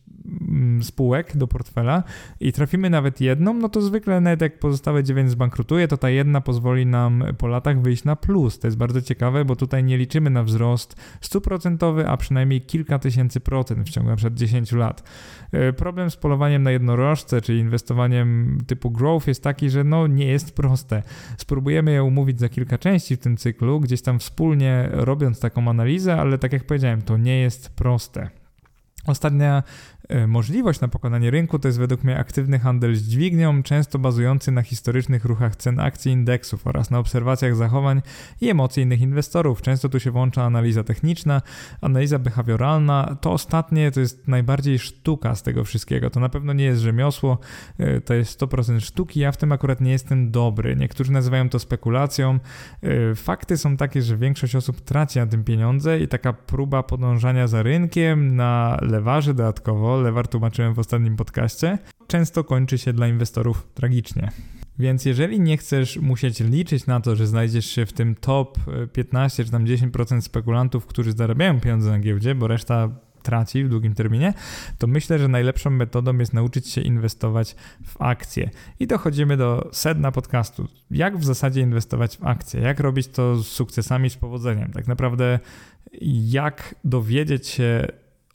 spółek do portfela i trafimy nawet jedną, no to zwykle nawet jak pozostałe 9 zbankrutuje, to ta jedna pozwoli nam po latach wyjść na plus. To jest bardzo ciekawe, bo tutaj nie liczymy na wzrost stuprocentowy, a przynajmniej kilka tysięcy procent w ciągu na przykład 10 lat. E, problem z polowaniem na jednorożce, czyli inwestowaniem typu growth jest taki, że no nie jest proste. Spróbujemy je umówić za kilka części w tym cyklu, gdzieś tam wspólnie robiąc taką analizę, ale tak jak powiedziałem, to nie jest proste. Ostatnia możliwość na pokonanie rynku to jest według mnie aktywny handel z dźwignią, często bazujący na historycznych ruchach cen akcji indeksów oraz na obserwacjach zachowań i emocji innych inwestorów. Często tu się włącza analiza techniczna, analiza behawioralna. To ostatnie to jest najbardziej sztuka z tego wszystkiego. To na pewno nie jest rzemiosło, e, to jest 100% sztuki. Ja w tym akurat nie jestem dobry. Niektórzy nazywają to spekulacją. E, fakty są takie, że większość osób traci na tym pieniądze i taka próba podążania za rynkiem na lewarze dodatkowo Lewar tłumaczyłem w ostatnim podcaście, często kończy się dla inwestorów tragicznie. Więc jeżeli nie chcesz musieć liczyć na to, że znajdziesz się w tym top 15 czy tam 10% spekulantów, którzy zarabiają pieniądze na giełdzie, bo reszta traci w długim terminie, to myślę, że najlepszą metodą jest nauczyć się inwestować w akcje. I dochodzimy do sedna podcastu. Jak w zasadzie inwestować w akcje? Jak robić to z sukcesami, z powodzeniem? Tak naprawdę jak dowiedzieć się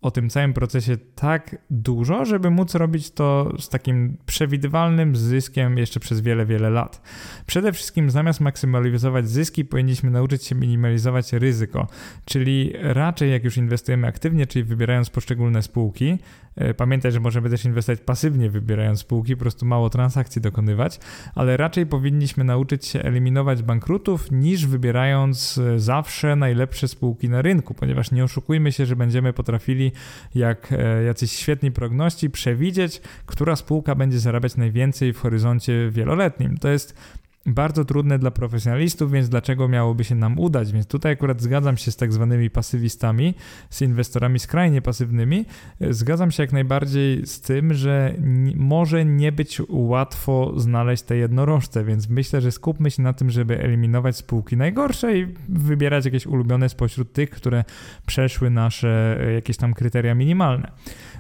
o tym całym procesie tak dużo, żeby móc robić to z takim przewidywalnym zyskiem jeszcze przez wiele, wiele lat. Przede wszystkim zamiast maksymalizować zyski, powinniśmy nauczyć się minimalizować ryzyko, czyli raczej jak już inwestujemy aktywnie, czyli wybierając poszczególne spółki, E, pamiętaj, że możemy też inwestować pasywnie, wybierając spółki, po prostu mało transakcji dokonywać, ale raczej powinniśmy nauczyć się eliminować bankrutów, niż wybierając e, zawsze najlepsze spółki na rynku, ponieważ nie oszukujmy się, że będziemy potrafili, jak e, jacyś świetni progności, przewidzieć, która spółka będzie zarabiać najwięcej w horyzoncie wieloletnim. To jest bardzo trudne dla profesjonalistów, więc dlaczego miałoby się nam udać? Więc tutaj akurat zgadzam się z tak zwanymi pasywistami, z inwestorami skrajnie pasywnymi. Zgadzam się jak najbardziej z tym, że może nie być łatwo znaleźć te jednorożce, więc myślę, że skupmy się na tym, żeby eliminować spółki najgorsze i wybierać jakieś ulubione spośród tych, które przeszły nasze e, jakieś tam kryteria minimalne.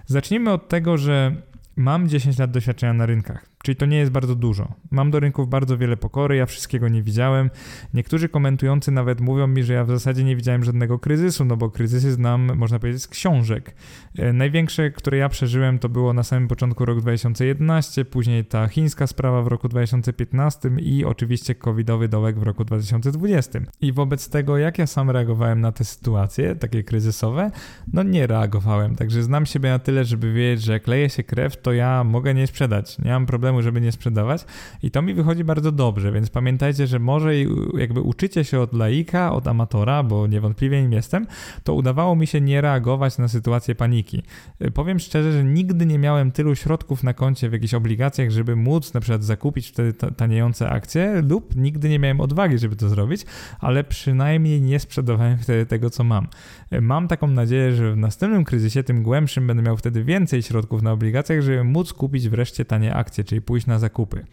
Zacznijmy od tego, że mam 10 lat doświadczenia na rynkach Czyli to nie jest bardzo dużo. Mam do rynków bardzo wiele pokory, ja wszystkiego nie widziałem. Niektórzy komentujący nawet mówią mi, że ja w zasadzie nie widziałem żadnego kryzysu, no bo kryzysy znam, można powiedzieć, z książek. E, największe, które ja przeżyłem, to było na samym początku roku 2011, później ta chińska sprawa w roku 2015 i oczywiście covidowy dołek w roku 2020. I wobec tego, jak ja sam reagowałem na te sytuacje, takie kryzysowe, no nie reagowałem. Także znam siebie na tyle, żeby wiedzieć, że jak leje się krew, to ja mogę nie sprzedać. Nie mam problemu, żeby nie sprzedawać i to mi wychodzi bardzo dobrze, więc pamiętajcie, że może jakby uczycie się od laika, od amatora, bo niewątpliwie nim jestem, to udawało mi się nie reagować na sytuację paniki. Y, powiem szczerze, że nigdy nie miałem tylu środków na koncie w jakichś obligacjach, żeby móc na przykład zakupić wtedy taniejące akcje lub nigdy nie miałem odwagi, żeby to zrobić, ale przynajmniej nie sprzedawałem wtedy tego, co mam. Y, mam taką nadzieję, że w następnym kryzysie, tym głębszym, będę miał wtedy więcej środków na obligacjach, żeby móc kupić wreszcie tanie akcje, czyli pójść na zakupy.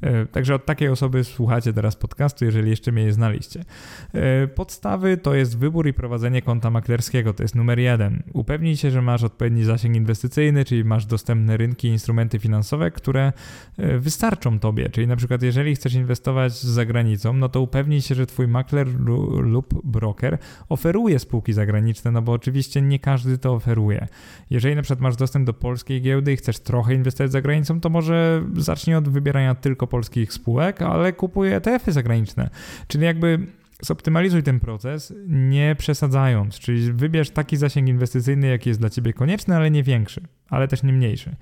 E, także od takiej osoby słuchacie teraz podcastu, jeżeli jeszcze mnie nie znaliście. E, podstawy to jest wybór i prowadzenie konta maklerskiego, to jest numer jeden. Upewnij się, że masz odpowiedni zasięg inwestycyjny, czyli masz dostępne rynki instrumenty finansowe, które e, wystarczą tobie. Czyli na przykład, jeżeli chcesz inwestować za granicą, no to upewnij się, że twój makler lub broker oferuje spółki zagraniczne, no bo oczywiście nie każdy to oferuje. Jeżeli na przykład masz dostęp do polskiej giełdy i chcesz trochę inwestować za granicą, to może zacznij od wybierania tylko polskich spółek, ale kupuje ETF-y zagraniczne. Czyli jakby zoptymalizuj ten proces, nie przesadzając, czyli wybierz taki zasięg inwestycyjny, jaki jest dla ciebie konieczny, ale nie większy, ale też nie mniejszy.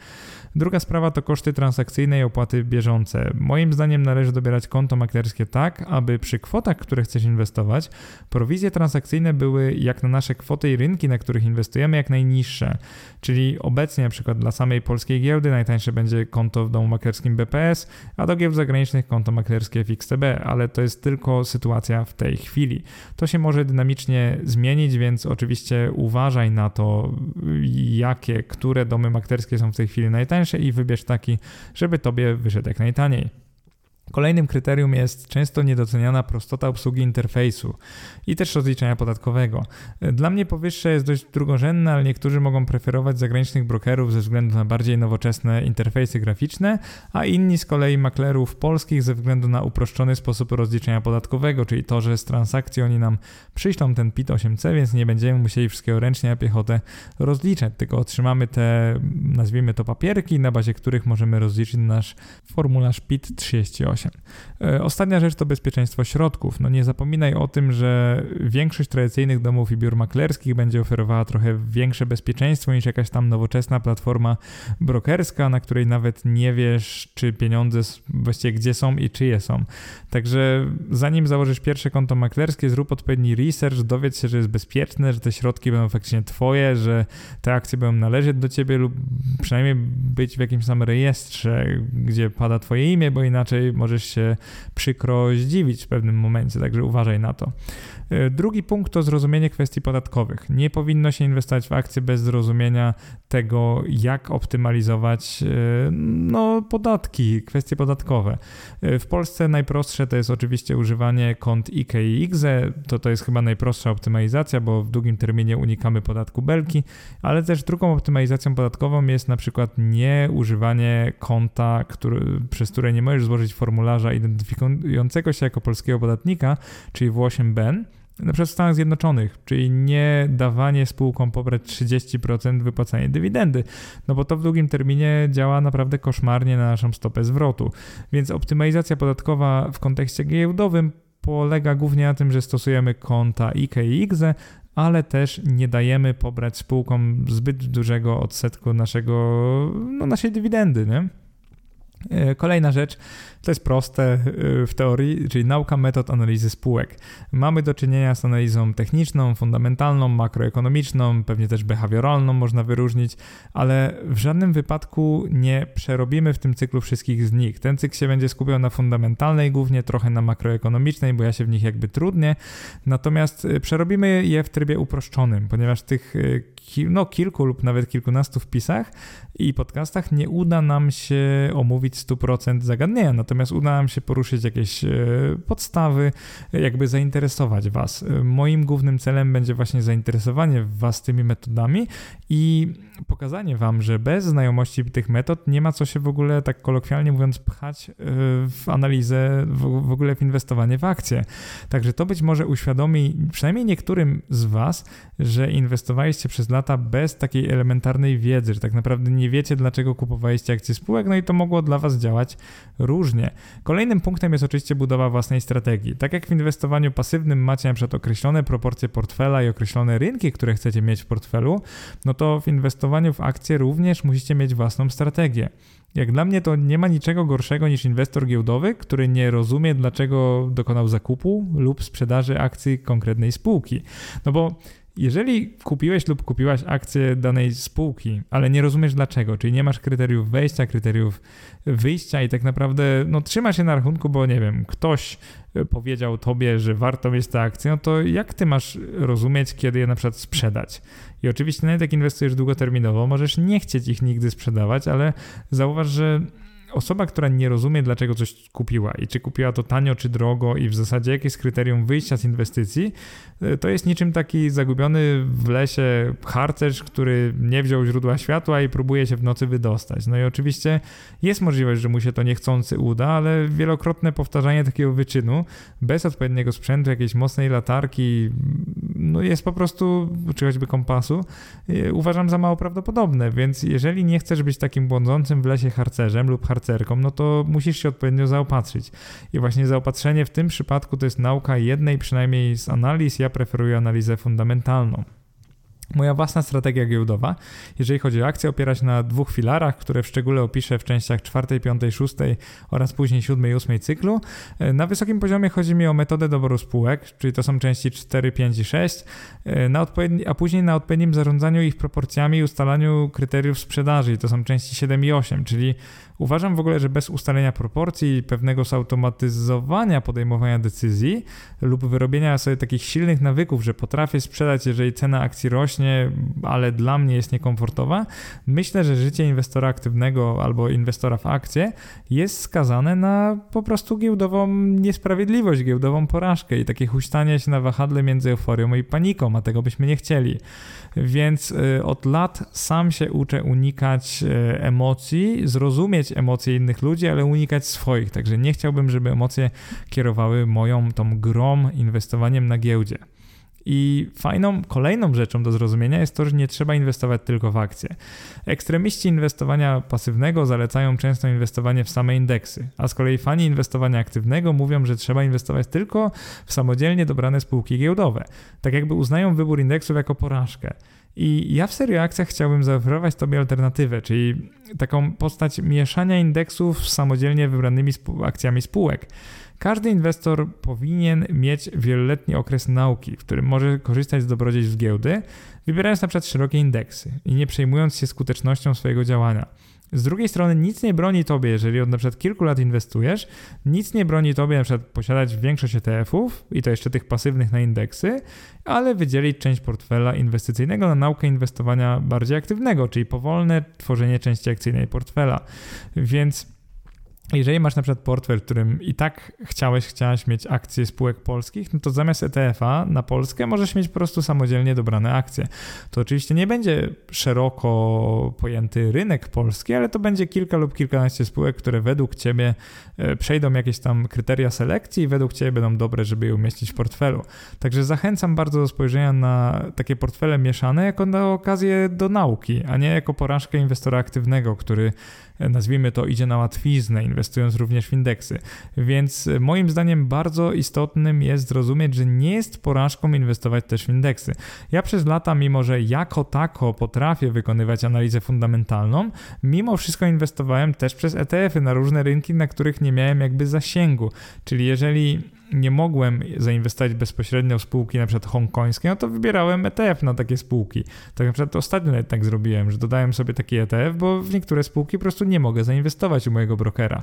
Druga sprawa to koszty transakcyjne i opłaty bieżące. Moim zdaniem należy dobierać konto maklerskie tak, aby przy kwotach, które chcesz inwestować, prowizje transakcyjne były jak na nasze kwoty i rynki, na których inwestujemy, jak najniższe. Czyli obecnie na przykład dla samej polskiej giełdy najtańsze będzie konto w domu maklerskim BPS, a do giełd zagranicznych konto maklerskie FXTB, ale to jest tylko sytuacja w tej chwili. To się może dynamicznie zmienić, więc oczywiście uważaj na to, jakie, które domy maklerskie są w tej chwili najtańsze i wybierz taki, żeby tobie wyszedł jak najtaniej. Kolejnym kryterium jest często niedoceniana prostota obsługi interfejsu i też rozliczenia podatkowego. Dla mnie powyższe jest dość drugorzędne, ale niektórzy mogą preferować zagranicznych brokerów ze względu na bardziej nowoczesne interfejsy graficzne, a inni z kolei maklerów polskich ze względu na uproszczony sposób rozliczenia podatkowego, czyli to, że z transakcji oni nam przyślą ten PIT 8C, więc nie będziemy musieli wszystkiego ręcznie na piechotę rozliczać, tylko otrzymamy te, nazwijmy to papierki, na bazie których możemy rozliczyć nasz formularz PIT 38. E, ostatnia rzecz to bezpieczeństwo środków. No nie zapominaj o tym, że większość tradycyjnych domów i biur maklerskich będzie oferowała trochę większe bezpieczeństwo niż jakaś tam nowoczesna platforma brokerska, na której nawet nie wiesz, czy pieniądze właściwie gdzie są i czyje są. Także zanim założysz pierwsze konto maklerskie, zrób odpowiedni research, dowiedz się, że jest bezpieczne, że te środki będą faktycznie twoje, że te akcje będą należeć do ciebie lub przynajmniej być w jakimś tam rejestrze, gdzie pada twoje imię, bo inaczej możesz się przykro zdziwić w pewnym momencie, także uważaj na to. E, drugi punkt to zrozumienie kwestii podatkowych. Nie powinno się inwestować w akcje bez zrozumienia tego, jak optymalizować e, no, podatki, kwestie podatkowe. E, w Polsce najprostsze to jest oczywiście używanie kont IK i IGZE. To, to jest chyba najprostsza optymalizacja, bo w długim terminie unikamy podatku belki, ale też drugą optymalizacją podatkową jest na przykład nie używanie konta, który, przez które nie możesz złożyć formularza identyfikującego się jako polskiego podatnika, czyli W8BEN na przykład w Stanach Zjednoczonych, czyli nie dawanie spółkom pobrać 30% wypłacania dywidendy, no bo to w długim terminie działa naprawdę koszmarnie na naszą stopę zwrotu. Więc optymalizacja podatkowa w kontekście giełdowym polega głównie na tym, że stosujemy konta IK i IGZE, ale też nie dajemy pobrać spółkom zbyt dużego odsetku naszego, no, naszej dywidendy, nie? E, kolejna rzecz, to jest proste e, w teorii, czyli nauka metod analizy spółek. Mamy do czynienia z analizą techniczną, fundamentalną, makroekonomiczną, pewnie też behawioralną można wyróżnić, ale w żadnym wypadku nie przerobimy w tym cyklu wszystkich z nich. Ten cykl się będzie skupiał na fundamentalnej, głównie trochę na makroekonomicznej, bo ja się w nich jakby trudnie, natomiast e, przerobimy je w trybie uproszczonym, ponieważ tych no, kilku lub nawet kilkunastu wpisach i podcastach nie uda nam się omówić 100% zagadnienia, natomiast uda nam się poruszyć jakieś e, podstawy, jakby zainteresować Was. Moim głównym celem będzie właśnie zainteresowanie Was tymi metodami i pokazanie Wam, że bez znajomości tych metod nie ma co się w ogóle, tak kolokwialnie mówiąc, pchać w analizę, w ogóle w inwestowanie w akcje. Także to być może uświadomi przynajmniej niektórym z Was, że inwestowaliście przez lata bez takiej elementarnej wiedzy, że tak naprawdę nie wiecie, dlaczego kupowaliście akcje spółek, no i to mogło dla Was działać różnie. Kolejnym punktem jest oczywiście budowa własnej strategii. Tak jak w inwestowaniu pasywnym macie przykład określone proporcje portfela i określone rynki, które chcecie mieć w portfelu, no to w inwestowaniu w akcje również musicie mieć własną strategię. Jak dla mnie to nie ma niczego gorszego niż inwestor giełdowy, który nie rozumie, dlaczego dokonał zakupu lub sprzedaży akcji konkretnej spółki. No bo jeżeli kupiłeś lub kupiłaś akcję danej spółki, ale nie rozumiesz dlaczego, czyli nie masz kryteriów wejścia, kryteriów wyjścia i tak naprawdę no, trzymasz się na rachunku, bo nie wiem, ktoś e, powiedział tobie, że warto mieć tę akcję, no to jak ty masz rozumieć, kiedy je na przykład sprzedać? I oczywiście nawet jak inwestujesz długoterminowo, możesz nie chcieć ich nigdy sprzedawać, ale zauważ, że osoba, która nie rozumie, dlaczego coś kupiła i czy kupiła to tanio, czy drogo, i w zasadzie jakie jest kryterium wyjścia z inwestycji, e, to jest niczym taki zagubiony w lesie harcerz, który nie wziął źródła światła i próbuje się w nocy wydostać. No i oczywiście jest możliwość, że mu się to niechcący uda, ale wielokrotne powtarzanie takiego wyczynu bez odpowiedniego sprzętu, jakiejś mocnej latarki, no jest po prostu, czy choćby kompasu, e, uważam za mało prawdopodobne. Więc jeżeli nie chcesz być takim błądzącym w lesie harcerzem lub harcerzem, no to musisz się odpowiednio zaopatrzyć. I właśnie zaopatrzenie w tym przypadku to jest nauka jednej przynajmniej z analiz. Ja preferuję analizę fundamentalną. Moja własna strategia giełdowa, jeżeli chodzi o akcje, opiera się na dwóch filarach, które w szczególe opiszę w częściach 4, 5, 6 oraz później 7 i 8 cyklu. Na wysokim poziomie chodzi mi o metodę doboru spółek, czyli to są części 4, 5 i 6, na a później na odpowiednim zarządzaniu ich proporcjami i ustalaniu kryteriów sprzedaży, to są części 7 i 8, czyli Uważam w ogóle, że bez ustalenia proporcji, pewnego zautomatyzowania podejmowania decyzji lub wyrobienia sobie takich silnych nawyków, że potrafię sprzedać, jeżeli cena akcji rośnie, ale dla mnie jest niekomfortowa, myślę, że życie inwestora aktywnego albo inwestora w akcje jest skazane na po prostu giełdową niesprawiedliwość, giełdową porażkę i takie huśtanie się na wahadle między euforią i paniką, a tego byśmy nie chcieli. Więc y, od lat sam się uczę unikać y, emocji, zrozumieć emocje innych ludzi, ale unikać swoich. Także nie chciałbym, żeby emocje kierowały moją tą grom inwestowaniem na giełdzie. I fajną kolejną rzeczą do zrozumienia jest to, że nie trzeba inwestować tylko w akcje. Ekstremiści inwestowania pasywnego zalecają często inwestowanie w same indeksy, a z kolei fani inwestowania aktywnego mówią, że trzeba inwestować tylko w samodzielnie dobrane spółki giełdowe. Tak jakby uznają wybór indeksów jako porażkę. I ja w serii akcjach chciałbym zaoferować Tobie alternatywę, czyli taką postać mieszania indeksów z samodzielnie wybranymi akcjami spółek. Każdy inwestor powinien mieć wieloletni okres nauki, w którym może korzystać z dobrodziejstw giełdy, wybierając na przykład szerokie indeksy i nie przejmując się skutecznością swojego działania. Z drugiej strony nic nie broni tobie, jeżeli od na przykład kilku lat inwestujesz, nic nie broni tobie na przykład posiadać większość ETF-ów i to jeszcze tych pasywnych na indeksy, ale wydzielić część portfela inwestycyjnego na naukę inwestowania bardziej aktywnego, czyli powolne tworzenie części akcyjnej portfela. Więc jeżeli masz na przykład portfel, w którym i tak chciałeś, chciałaś mieć akcje spółek polskich, no to zamiast ETF-a na Polskę możesz mieć po prostu samodzielnie dobrane akcje. To oczywiście nie będzie szeroko pojęty rynek polski, ale to będzie kilka lub kilkanaście spółek, które według Ciebie e, przejdą jakieś tam kryteria selekcji i według Ciebie będą dobre, żeby je umieścić w portfelu. Także zachęcam bardzo do spojrzenia na takie portfele mieszane jako na okazję do nauki, a nie jako porażkę inwestora aktywnego, który nazwijmy to, idzie na łatwiznę, inwestując również w indeksy. Więc moim zdaniem bardzo istotnym jest zrozumieć, że nie jest porażką inwestować też w indeksy. Ja przez lata, mimo że jako tako potrafię wykonywać analizę fundamentalną, mimo wszystko inwestowałem też przez ETF-y na różne rynki, na których nie miałem jakby zasięgu. Czyli jeżeli nie mogłem zainwestować bezpośrednio w spółki na przykład hongkońskie, no to wybierałem ETF na takie spółki. Tak na przykład ostatnio nawet tak zrobiłem, że dodałem sobie taki ETF, bo w niektóre spółki po prostu nie mogę zainwestować u mojego brokera.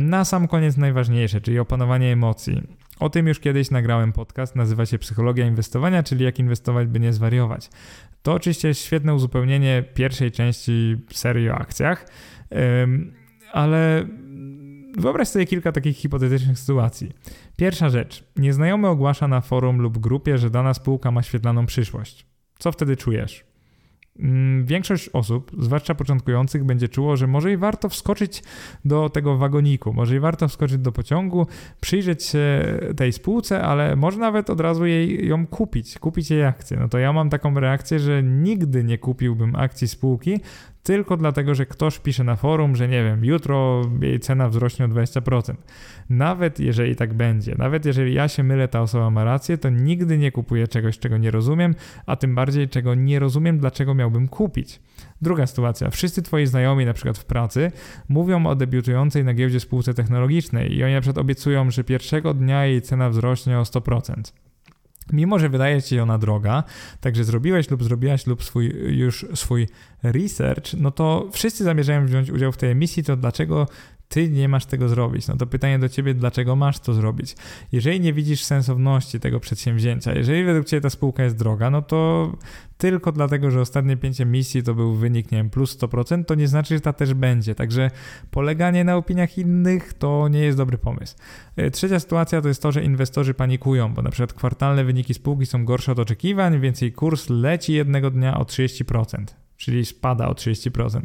Na sam koniec najważniejsze, czyli opanowanie emocji. O tym już kiedyś nagrałem podcast, nazywa się Psychologia Inwestowania, czyli jak inwestować, by nie zwariować. To oczywiście świetne uzupełnienie pierwszej części serii o akcjach ale wyobraź sobie kilka takich hipotetycznych sytuacji. Pierwsza rzecz. Nieznajomy ogłasza na forum lub grupie, że dana spółka ma świetlaną przyszłość. Co wtedy czujesz? Mm, większość osób, zwłaszcza początkujących, będzie czuło, że może i warto wskoczyć do tego wagoniku, może i warto wskoczyć do pociągu, przyjrzeć się tej spółce, ale może nawet od razu jej, ją kupić, kupić jej akcję. No to ja mam taką reakcję, że nigdy nie kupiłbym akcji spółki, tylko dlatego, że ktoś pisze na forum, że nie wiem, jutro jej cena wzrośnie o 20%. Nawet jeżeli tak będzie, nawet jeżeli ja się mylę, ta osoba ma rację, to nigdy nie kupuję czegoś, czego nie rozumiem, a tym bardziej czego nie rozumiem, dlaczego miałbym kupić. Druga sytuacja. Wszyscy twoi znajomi, na przykład w pracy, mówią o debiutującej na giełdzie spółce technologicznej i oni na przykład obiecują, że pierwszego dnia jej cena wzrośnie o 100%. Mimo, że wydaje ci się ona droga, także zrobiłeś lub zrobiłaś lub swój, już swój research, no to wszyscy zamierzają wziąć udział w tej emisji, to dlaczego ty nie masz tego zrobić. No to pytanie do ciebie, dlaczego masz to zrobić? Jeżeli nie widzisz sensowności tego przedsięwzięcia, jeżeli według ciebie ta spółka jest droga, no to tylko dlatego, że ostatnie pięć emisji to był wynik, nie wiem, plus 100%, to nie znaczy, że ta też będzie. Także poleganie na opiniach innych to nie jest dobry pomysł. E, trzecia sytuacja to jest to, że inwestorzy panikują, bo na przykład kwartalne wyniki spółki są gorsze od oczekiwań, więc jej kurs leci jednego dnia o 30% czyli spada o 30%,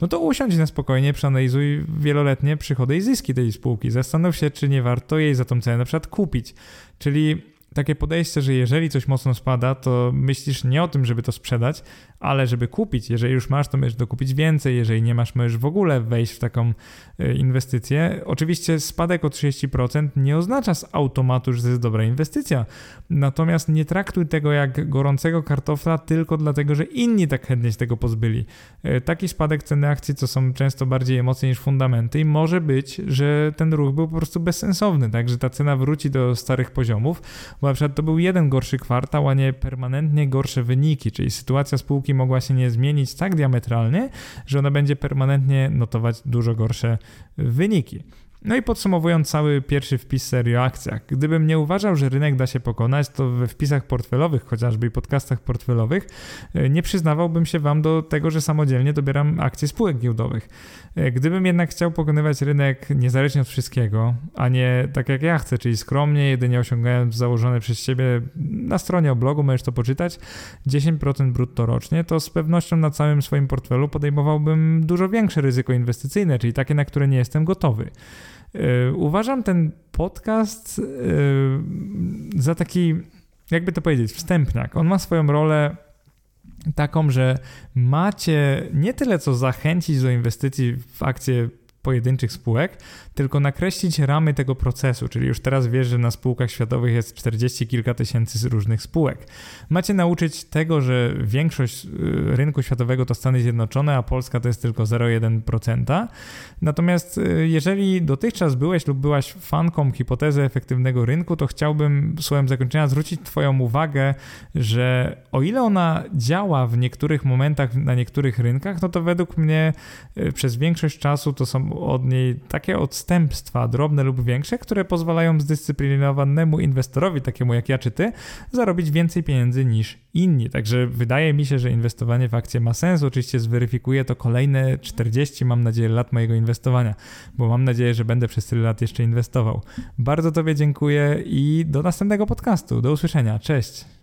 no to usiądź na spokojnie, przeanalizuj wieloletnie przychody i zyski tej spółki. Zastanów się, czy nie warto jej za tą cenę na przykład kupić. Czyli takie podejście, że jeżeli coś mocno spada, to myślisz nie o tym, żeby to sprzedać, ale żeby kupić. Jeżeli już masz, to możesz dokupić więcej, jeżeli nie masz, możesz w ogóle wejść w taką e, inwestycję. Oczywiście spadek o 30% nie oznacza z automatu, że to jest dobra inwestycja. Natomiast nie traktuj tego jak gorącego kartofla tylko dlatego, że inni tak chętnie się tego pozbyli. E, taki spadek ceny akcji, co są często bardziej emocje niż fundamenty i może być, że ten ruch był po prostu bezsensowny, tak, że ta cena wróci do starych poziomów, bo na przykład to był jeden gorszy kwartał, a nie permanentnie gorsze wyniki, czyli sytuacja spółki mogła się nie zmienić tak diametralnie, że ona będzie permanentnie notować dużo gorsze wyniki. No i podsumowując cały pierwszy wpis serii o akcjach, gdybym nie uważał, że rynek da się pokonać, to we wpisach portfelowych chociażby i podcastach portfelowych e, nie przyznawałbym się Wam do tego, że samodzielnie dobieram akcje spółek giełdowych. E, gdybym jednak chciał pokonywać rynek niezależnie od wszystkiego, a nie tak jak ja chcę, czyli skromnie, jedynie osiągając założone przez siebie na stronie o blogu, możesz to poczytać, 10% brutto rocznie, to z pewnością na całym swoim portfelu podejmowałbym dużo większe ryzyko inwestycyjne, czyli takie, na które nie jestem gotowy. E, uważam ten podcast e, za taki, jakby to powiedzieć, wstępniak. On ma swoją rolę taką, że macie nie tyle co zachęcić do inwestycji w akcje pojedynczych spółek, tylko nakreślić ramy tego procesu, czyli już teraz wiesz, że na spółkach światowych jest 40 kilka tysięcy różnych spółek. Macie nauczyć tego, że większość y, rynku światowego to Stany Zjednoczone, a Polska to jest tylko 0,1%. Natomiast y, jeżeli dotychczas byłeś lub byłaś fanką hipotezy efektywnego rynku, to chciałbym słowem zakończenia zwrócić Twoją uwagę, że o ile ona działa w niektórych momentach na niektórych rynkach, no to według mnie y, przez większość czasu to są od niej takie odstępstwa, drobne lub większe, które pozwalają zdyscyplinowanemu inwestorowi, takiemu jak ja czy ty, zarobić więcej pieniędzy niż inni. Także wydaje mi się, że inwestowanie w akcje ma sens. Oczywiście zweryfikuję to kolejne 40, mam nadzieję, lat mojego inwestowania, bo mam nadzieję, że będę przez tyle lat jeszcze inwestował. Bardzo Tobie dziękuję i do następnego podcastu. Do usłyszenia. Cześć.